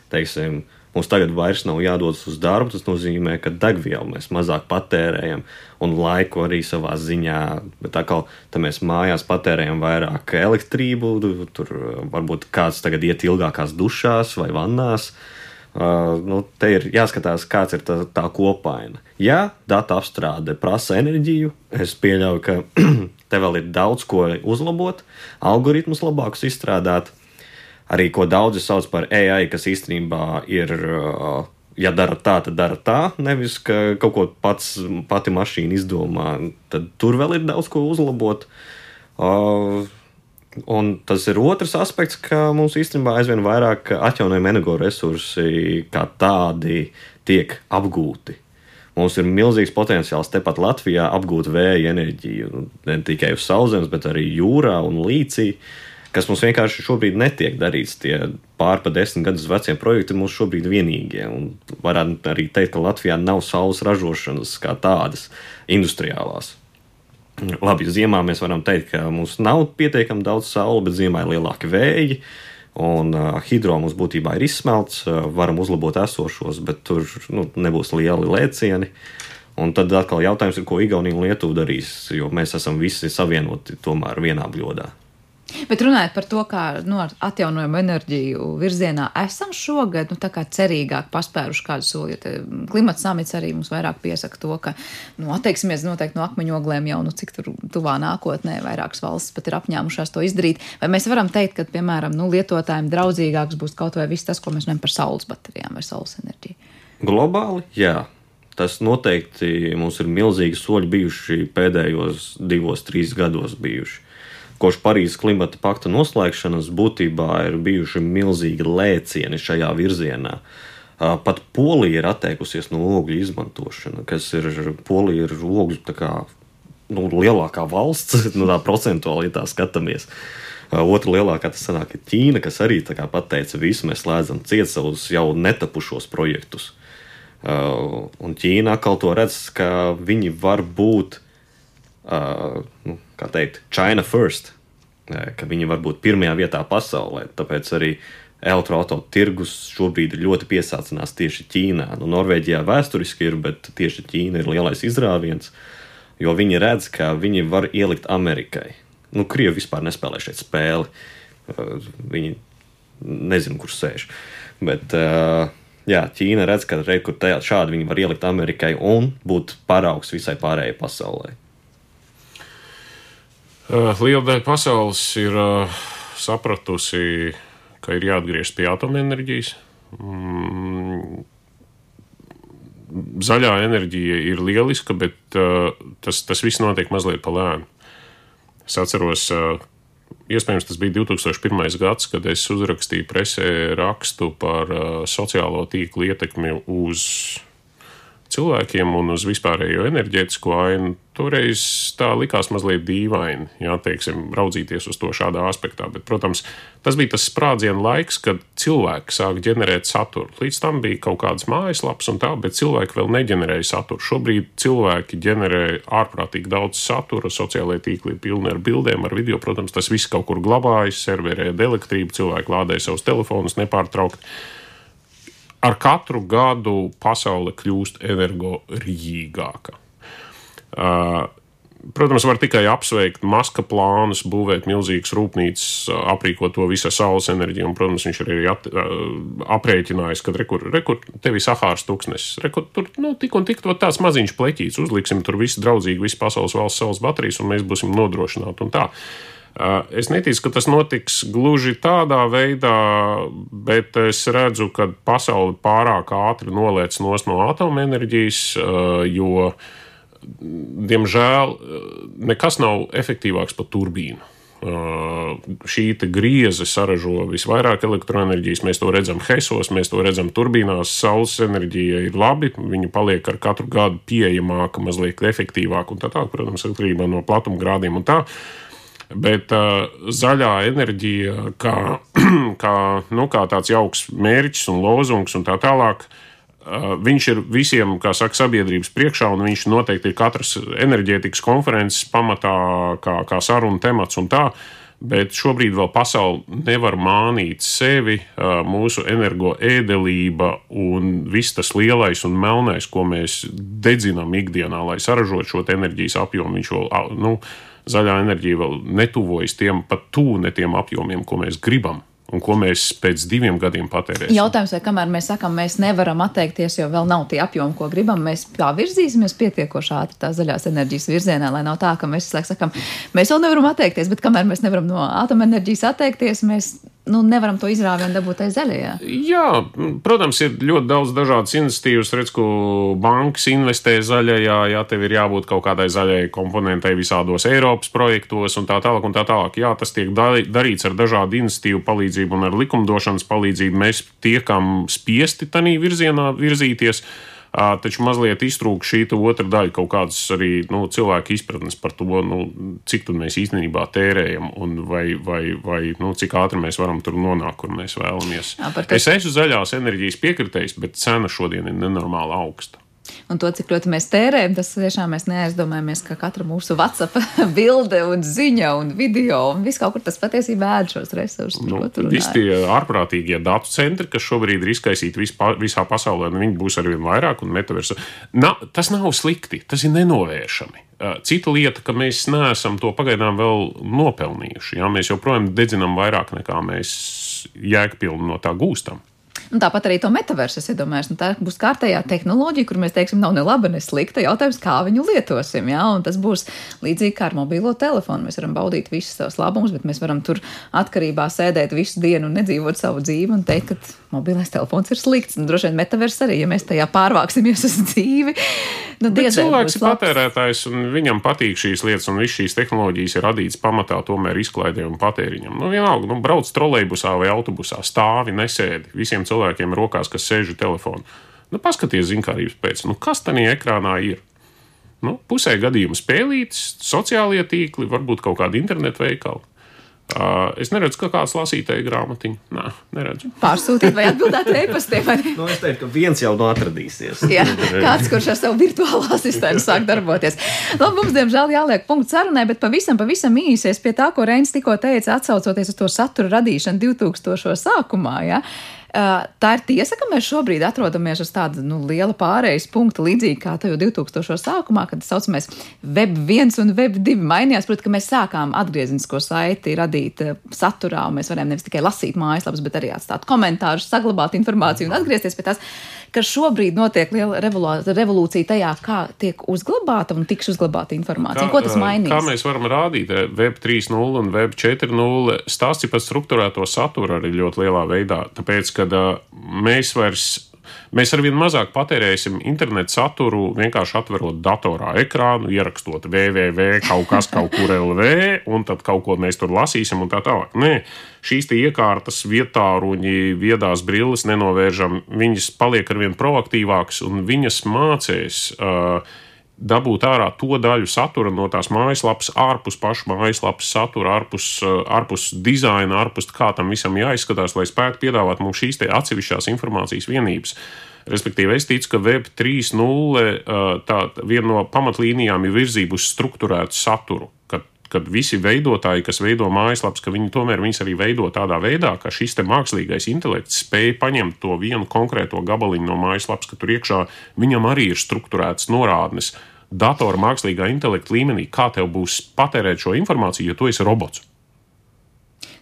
Teiksim, mums tagad vairs nav jādodas uz darbu. Tas nozīmē, ka degvielu mēs mazāk patērējam un laiku arī savā ziņā. Bet tā kā mēs mājās patērējam vairāk elektrību, tur varbūt kāds tagad iet ilgākās dušās vai vannās. Uh, nu, te ir jāskatās, kāds ir tā, tā kopaina. Ja datu apstrāde prasa enerģiju, es pieļauju, ka *clears throat* te vēl ir daudz ko uzlabot, algoritmus labākus izstrādāt. Arī ko daudzi sauc par AI, kas īstenībā ir, uh, ja dara tā, tad dara tā. Nevis ka kaut ko pats, pati mašīna izdomā, tad tur vēl ir daudz ko uzlabot. Uh, Un tas ir otrs aspekts, ka mums īstenībā aizvien vairāk atjaunojama energoresursi kā tādi tiek apgūti. Mums ir milzīgs potenciāls tepat Latvijā apgūt vēja enerģiju. Ne tikai uz sauszemes, bet arī jūrā un līcī, kas mums vienkārši šobrīd netiek darīts. Tie pārpa desmit gadus vecie projekti mums šobrīd vienīgie. Un varētu arī teikt, ka Latvijā nav saules ražošanas kā tādas industriālās. Labi, ziemā mēs varam teikt, ka mums nav pietiekami daudz saules, bet ziemā ir lielāki vēji. Un uh, hidro mums būtībā ir izsmelts, uh, varam uzlabot esošos, bet tur nu, nebūs lieli lēcieni. Un tad atkal jautājums ir, ko Igaunija un Lietuva darīs, jo mēs esam visi savienoti tomēr vienā bļodā. Bet runājot par to, kā nu, ar atjaunojumu enerģiju virzienā esam šogad, nu, cerīgāk paspēruši kādu soli, klimata samits arī mums vairāk piesaka to, ka, nu, atteiksimies noteikti no akmeņogliem jau, nu, cik tuvā nākotnē vairākas valstis pat ir apņēmušās to izdarīt. Vai mēs varam teikt, ka, piemēram, nu, lietotājiem draudzīgāks būs kaut vai viss tas, ko mēs zinām par saules baterijām vai saules enerģiju? Globāli, jā. Tas noteikti mums ir milzīgi soļi bijuši pēdējos divos, trīs gados bijuši kopš Parīzes klimata pakta noslēgšanas būtībā ir bijuši milzīgi lēcieni šajā virzienā. Pat Polija ir atteikusies no ogļu izmantošana, kas ir Polija ir ogļu kā, nu, lielākā valsts, *laughs* nu, tā procentuāli, ja tā skatāmies. Otra lielākā tas sanāk, ir Ķīna, kas arī pateica, visu mēs slēdzam ciet savus jau netapušos projektus. Un Ķīna atkal to redz, ka viņi var būt uh, nu, kā teikt, China first, ka viņi var būt pirmajā vietā pasaulē. Tāpēc arī elektroautorāta tirgus šobrīd ļoti piesācinās tieši Ķīnā. Nu, Norvēģijā vēsturiski ir, bet tieši Ķīna ir lielais izrāviens, jo viņi redz, ka viņi var ielikt Amerikai. Nu, Krievi vispār nespēlē šeit spēli. Viņi nezina, kur sēž. Bet, uh, jā, Ķīna redz, ka re, tajā, šādi viņi var ielikt Amerikai un būt paraugs visai pārējai pasaulē. Eh, liela daļa pasaules ir uh, sapratusi, ka ir jāatgriežas pie atomenerģijas. Mm, zaļā enerģija ir lieliska, bet uh, tas, tas viss notiek mazliet pa lēnu. Es atceros, iespējams, tas bija 2001. gads, kad es uzrakstīju presē rakstu par sociālo tīklu ietekmi uz cilvēkiem un uz vispārējo enerģētisko ainu, toreiz tā likās mazliet dīvaini, jā, teiksim, raudzīties uz to šādā aspektā. Bet, protams, tas bija tas sprādzienu laiks, kad cilvēki sāk ģenerēt saturu. Līdz tam bija kaut kādas mājaslapas un tā, bet cilvēki vēl neģenerēja saturu. Šobrīd cilvēki ģenerē ārprātīgi daudz satura, sociālajie tīkli ir pilni ar bildēm, ar video. Protams, tas viss kaut kur glabājas, serverē elektrību, cilvēki lādē savus telefonus nepārtraukti ar katru gadu pasaule kļūst energorīgāka. Uh, Protams, var tikai apsveikt Maska plānus, būvēt milzīgas rūpnīcas, aprīkot to visu saules enerģiju. Un, protams, viņš arī at, aprēķinājis, ka rekur, rekur tev ir Sahāras tūkstnesis. Rekur, tur nu, tik un tik tāds maziņš pleķīts, uzliksim tur visu draudzīgi, visu pasaules valsts saules baterijas, un mēs būsim nodrošināti. Uh, Es neticu, ka tas notiks gluži tādā veidā, bet es redzu, ka pasaule pārāk ātri noliec no atomenerģijas, jo, diemžēl, nekas nav efektīvāks par turbīnu. Šī grieze saražo visvairāk elektroenerģijas. Mēs to redzam Hesos, mēs to redzam turbīnās. Saules enerģija ir labi, viņa paliek ar katru gadu pieejamāka, mazliet efektīvāka un tā tālāk, protams, atkarībā no platumgrādiem un tā. Uh, Bet uh, zaļā enerģija, kā, *clears throat* kā, nu, kā tāds jauks mērķis un lozungs un tā tālāk, Viņš ir visiem, kā saka, sabiedrības priekšā, un viņš noteikti ir katras enerģētikas konferences pamatā, kā, kā saruna temats un tā. Bet šobrīd vēl pasaule nevar mānīt sevi, mūsu energoēdelība un viss tas lielais un melnais, ko mēs dedzinām ikdienā, lai saražotu šo enerģijas apjomu. Viņš vēl, nu, zaļā enerģija vēl netuvojas tiem pat tuvu ne tiem apjomiem, ko mēs gribam un ko mēs pēc diviem gadiem patērēsim. Jautājums, vai kamēr mēs sakām, mēs nevaram atteikties, jo vēl nav tie apjomi, ko gribam, mēs virzīsimies pietiekoši ātri tā zaļās enerģijas virzienā, lai nav tā, ka mēs sakām, mēs vēl nevaram atteikties, bet kamēr mēs nevaram no atomenerģijas atteikties, mēs nu, nevaram to izrāvienu dabūt aiz zaļajā. Jā, protams, ir ļoti daudz dažādas iniciatīvas. Redz, ko bankas investē zaļajā, ja tev ir jābūt kaut kādai zaļai komponentei visādos Eiropas projektos un tā tālāk. Un tā tālāk. Jā, tas tiek darīts ar dažādu iniciatīvu palīdzību un ar likumdošanas palīdzību. Mēs tiekam spiesti tādā virzienā virzīties. Taču mazliet iztrūka šī otra daļa, kaut kādas arī nu, cilvēku izpratnes par to, nu, cik mēs īstenībā tērējam un vai, vai, vai nu, cik ātri mēs varam tur nonākt, kur mēs vēlamies. Jā, es esmu zaļās enerģijas piekritējis, bet cena šodien ir nenormāli augsta. Un to, cik ļoti mēs tērējam, tas tiešām mēs neaizdomājamies, ka katra mūsu WhatsApp *laughs* bilde un ziņa un video un viss kaut kur tas patiesībā ēd šos resursus. Nu, visi tie ārprātīgie datu centri, kas šobrīd ir izkaisīti vispa, visā pasaulē, un viņi būs arvien vairāk un metaversa. Na, tas nav slikti, tas ir nenovēršami. Cita lieta, ka mēs neesam to pagaidām vēl nopelnījuši. Jā, mēs joprojām dedzinām vairāk nekā mēs jēgpilni no tā gūstam. Un tāpat arī to metaversu es iedomājos. Nu, tā būs kārtējā tehnoloģija, kur mēs teiksim, nav ne laba, ne slikta. Jautājums, kā viņu lietosim. Ja? Un tas būs līdzīgi kā ar mobilo telefonu. Mēs varam baudīt visus savus labumus, bet mēs varam tur atkarībā sēdēt visu dienu un nedzīvot savu dzīvi un teikt, ka mobilais telefons ir slikts. Un droši vien metavers arī, ja mēs tajā pārvāksimies uz dzīvi. Nu, cilvēks ir patērētājs un viņam patīk šīs lietas, un visas šīs tehnoloģijas ir radītas pamatā tomēr izklaidē un patēriņam. Nu, vienalga, nu, brauc trolejbusā vai autobusā, stāvi, nesēdi. Visiem cilvēkiem cilvēkiem rokās, kas sēž uz telefona. Nu, paskaties, zinkārības pēc, nu, kas tajā ekrānā ir. Nu, pusē gadījumā spēlītas, sociālie tīkli, varbūt kaut kāda internetu veikala. Uh, es neredzu, ka kāds lasītāja grāmatiņu. Nē, neredzu. Pārsūtīt vai atbildēt e-pastiem. *laughs* nu, es teiktu, ka viens jau no atradīsies. Jā, kāds, kurš ar savu virtuālo asistentu sāk darboties. Labi, mums, diemžēl, jāliek punkts sarunai, bet pavisam, pavisam īsies pie tā, ko Reins tikko teica, atsaucoties uz to satura radīšanu 2000. sākumā. Ja? Tā ir tiesa, ka mēs šobrīd atrodamies uz tāda nu, liela pārejas punkta, līdzīgi kā tajā 2000. sākumā, kad tā saucamais Web 1 un Web 2 mainījās. Protams, ka mēs sākām atgrieznisko saiti radīt saturā, un mēs varējām nevis tikai lasīt mājaslapas, bet arī atstāt komentārus, saglabāt informāciju un atgriezties pie tās ka šobrīd notiek liela revolūcija tajā, kā tiek uzglabāta un tiks uzglabāta informācija. Kā, Ko tas mainīs? Kā mēs varam rādīt, Web 3.0 un Web 4.0 stāsti par struktūrēto saturu arī ļoti lielā veidā, tāpēc, ka mēs vairs Mēs arvien mazāk patērēsim internetu saturu, vienkārši atverot datorā ekrānu, ierakstot www kaut kas kaut kur LV, un tad kaut ko mēs tur lasīsim un tā tālāk. Nē, šīs iekārtas, vietāruņi, viedās brilles nenovēršam, viņas paliek arvien proaktīvākas un viņas mācīs. Uh, dabūt ārā to daļu satura no tās mājaslapas, ārpus paša mājaslapas satura, ārpus, ārpus dizaina, ārpus kā tam visam jāizskatās, lai spētu piedāvāt mums šīs atsevišķās informācijas vienības. Respektīvi, es ticu, ka Web 3.0 viena no pamatlīnijām ir virzība uz struktūrētu saturu. Kad, kad visi veidotāji, kas veido mājaslapas, ka viņi tomēr viņas arī veido tādā veidā, ka šis mākslīgais intelekts spēj paņemt to vienu konkrēto gabaliņu no mājaslapas, ka tur iekšā viņam arī ir struktūrētas norādnes. Datora mākslīgā intelekta līmenī, kā tev būs patērēt šo informāciju, ja tu esi robots.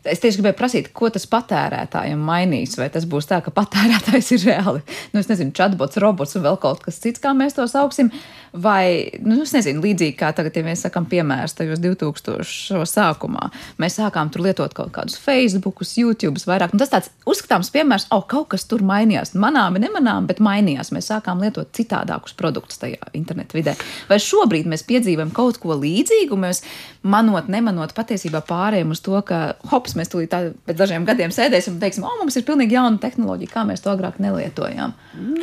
Es tieši gribēju prasīt, ko tas patērētājiem mainīs. Vai tas būs tā, ka patērētājs ir reāli, nu, es nezinu, chatbots, robots un vēl kaut kas cits, kā mēs to sauksim. Vai, nu, es nezinu, līdzīgi kā tagad, ja mēs sakām, piemērs tajos 2000. sākumā, mēs sākām tur lietot kaut kādus Facebook, YouTube, vairāk. Nu, tas tāds uzskatāms piemērs, oh, kaut kas tur mainījās. Manām, nemanām, bet mainījās. Mēs sākām lietot citādākus produktus tajā internetu vidē. Vai šobrīd mēs piedzīvojam kaut ko līdzīgu, mēs manot, nemanot, patiesībā pārējām uz to, ka hops blakus mēs tūlīt tā, pēc dažiem gadiem sēdēsim un teiksim, o, mums ir pilnīgi jauna tehnoloģija, kā mēs to agrāk nelietojām.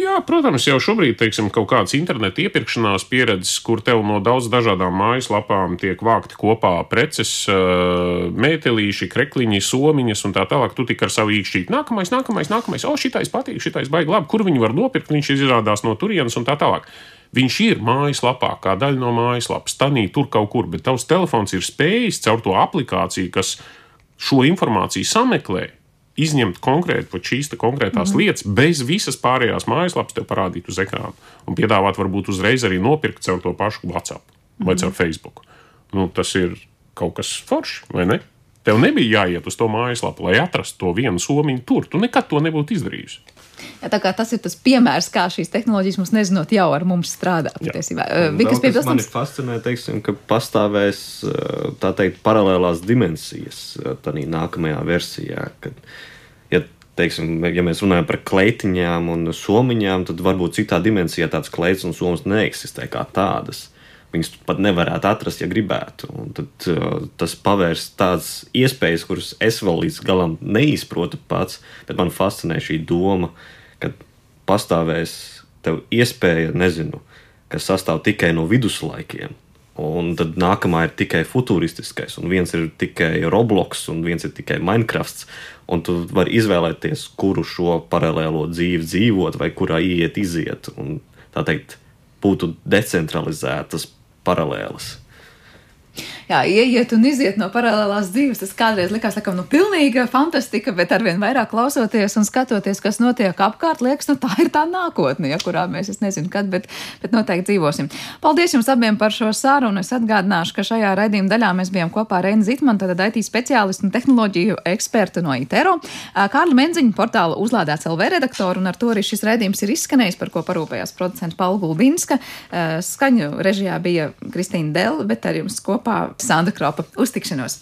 Jā, protams, jau šobrīd teiksim, kaut kādas interneta iepirkšanās pieredzes, kur tev no daudz dažādām mājaslapām tiek vākti kopā preces, mētelīši, krekliņi, somiņas un tā tālāk. Tu tik ar savu īkšķīti. Nākamais, nākamais, nākamais, o, šitais patīk, šitais baigi labi, kur viņi var nopirkt, viņš izrādās no turienes un tā tālāk. Viņš ir mājaslapā, kā daļa no mājaslapas, tanī tur kaut kur, bet tavs telefons ir spējis caur to aplikāciju, kas šo informāciju sameklē, izņemt konkrēti pat šīs konkrētās mm. lietas, bez visas pārējās mājaslapas tev parādīt uz ekrāna un piedāvāt varbūt uzreiz arī nopirkt caur to pašu WhatsApp vai caur mm. Facebook. Nu, tas ir kaut kas foršs, vai ne? Tev nebija jāiet uz to mājaslapu, lai atrastu to vienu somiņu tur. Tu nekad to nebūtu izdarījusi. Ja, tas ir tas piemērs, kā šīs tehnoloģijas mums nezinot jau ar mums strādā. Vikas piebilstams. Man ir fascinē, teiksim, ka pastāvēs tā teikt paralēlās dimensijas tādā nākamajā versijā. Kad, ja, teiksim, ja mēs runājam par kleitiņām un somiņām, tad varbūt citā dimensijā tāds kleits un somas neeksistē kā tādas. Viņus pat nevarētu atrast, ja gribētu. Un tad uh, tas pavērs tādas iespējas, kuras es vēl līdz galam neizprotu pats, bet man fascinē šī doma, ka pastāvēs tev iespēja, nezinu, kas sastāv tikai no viduslaikiem. Un tad nākamā ir tikai futūristiskais, un viens ir tikai Roblox, un viens ir tikai Minecraft. Un tu vari izvēlēties, kuru šo paralēlo dzīvi dzīvot, vai kurā iet, iziet. Un, tā teikt, būtu decentralizētas paralelas. Jā, ieiet un iziet no paralēlās dzīves. Tas kādreiz likās, ka nu, pilnīga fantastika, bet arvien vairāk klausoties un skatoties, kas notiek apkārt, liekas, nu, tā ir tā nākotne, ja, kurā mēs, es nezinu, kad, bet, bet noteikti dzīvosim. Paldies jums abiem par šo sarunu. Es atgādināšu, ka šajā raidījuma daļā mēs bijām kopā ar Reinu Zitmanu, tad IT speciālistu un tehnoloģiju ekspertu no ITERO, Kārli Menziņu portāla uzlādēts LV redaktoru, un ar to arī šis raidījums ir izskanējis, par ko parūpējās producents Paula Gulbinska. Skaņu režijā bija Kristīna Dela, bet ar jums kopā Sandra Kropa. Uz tikšanos!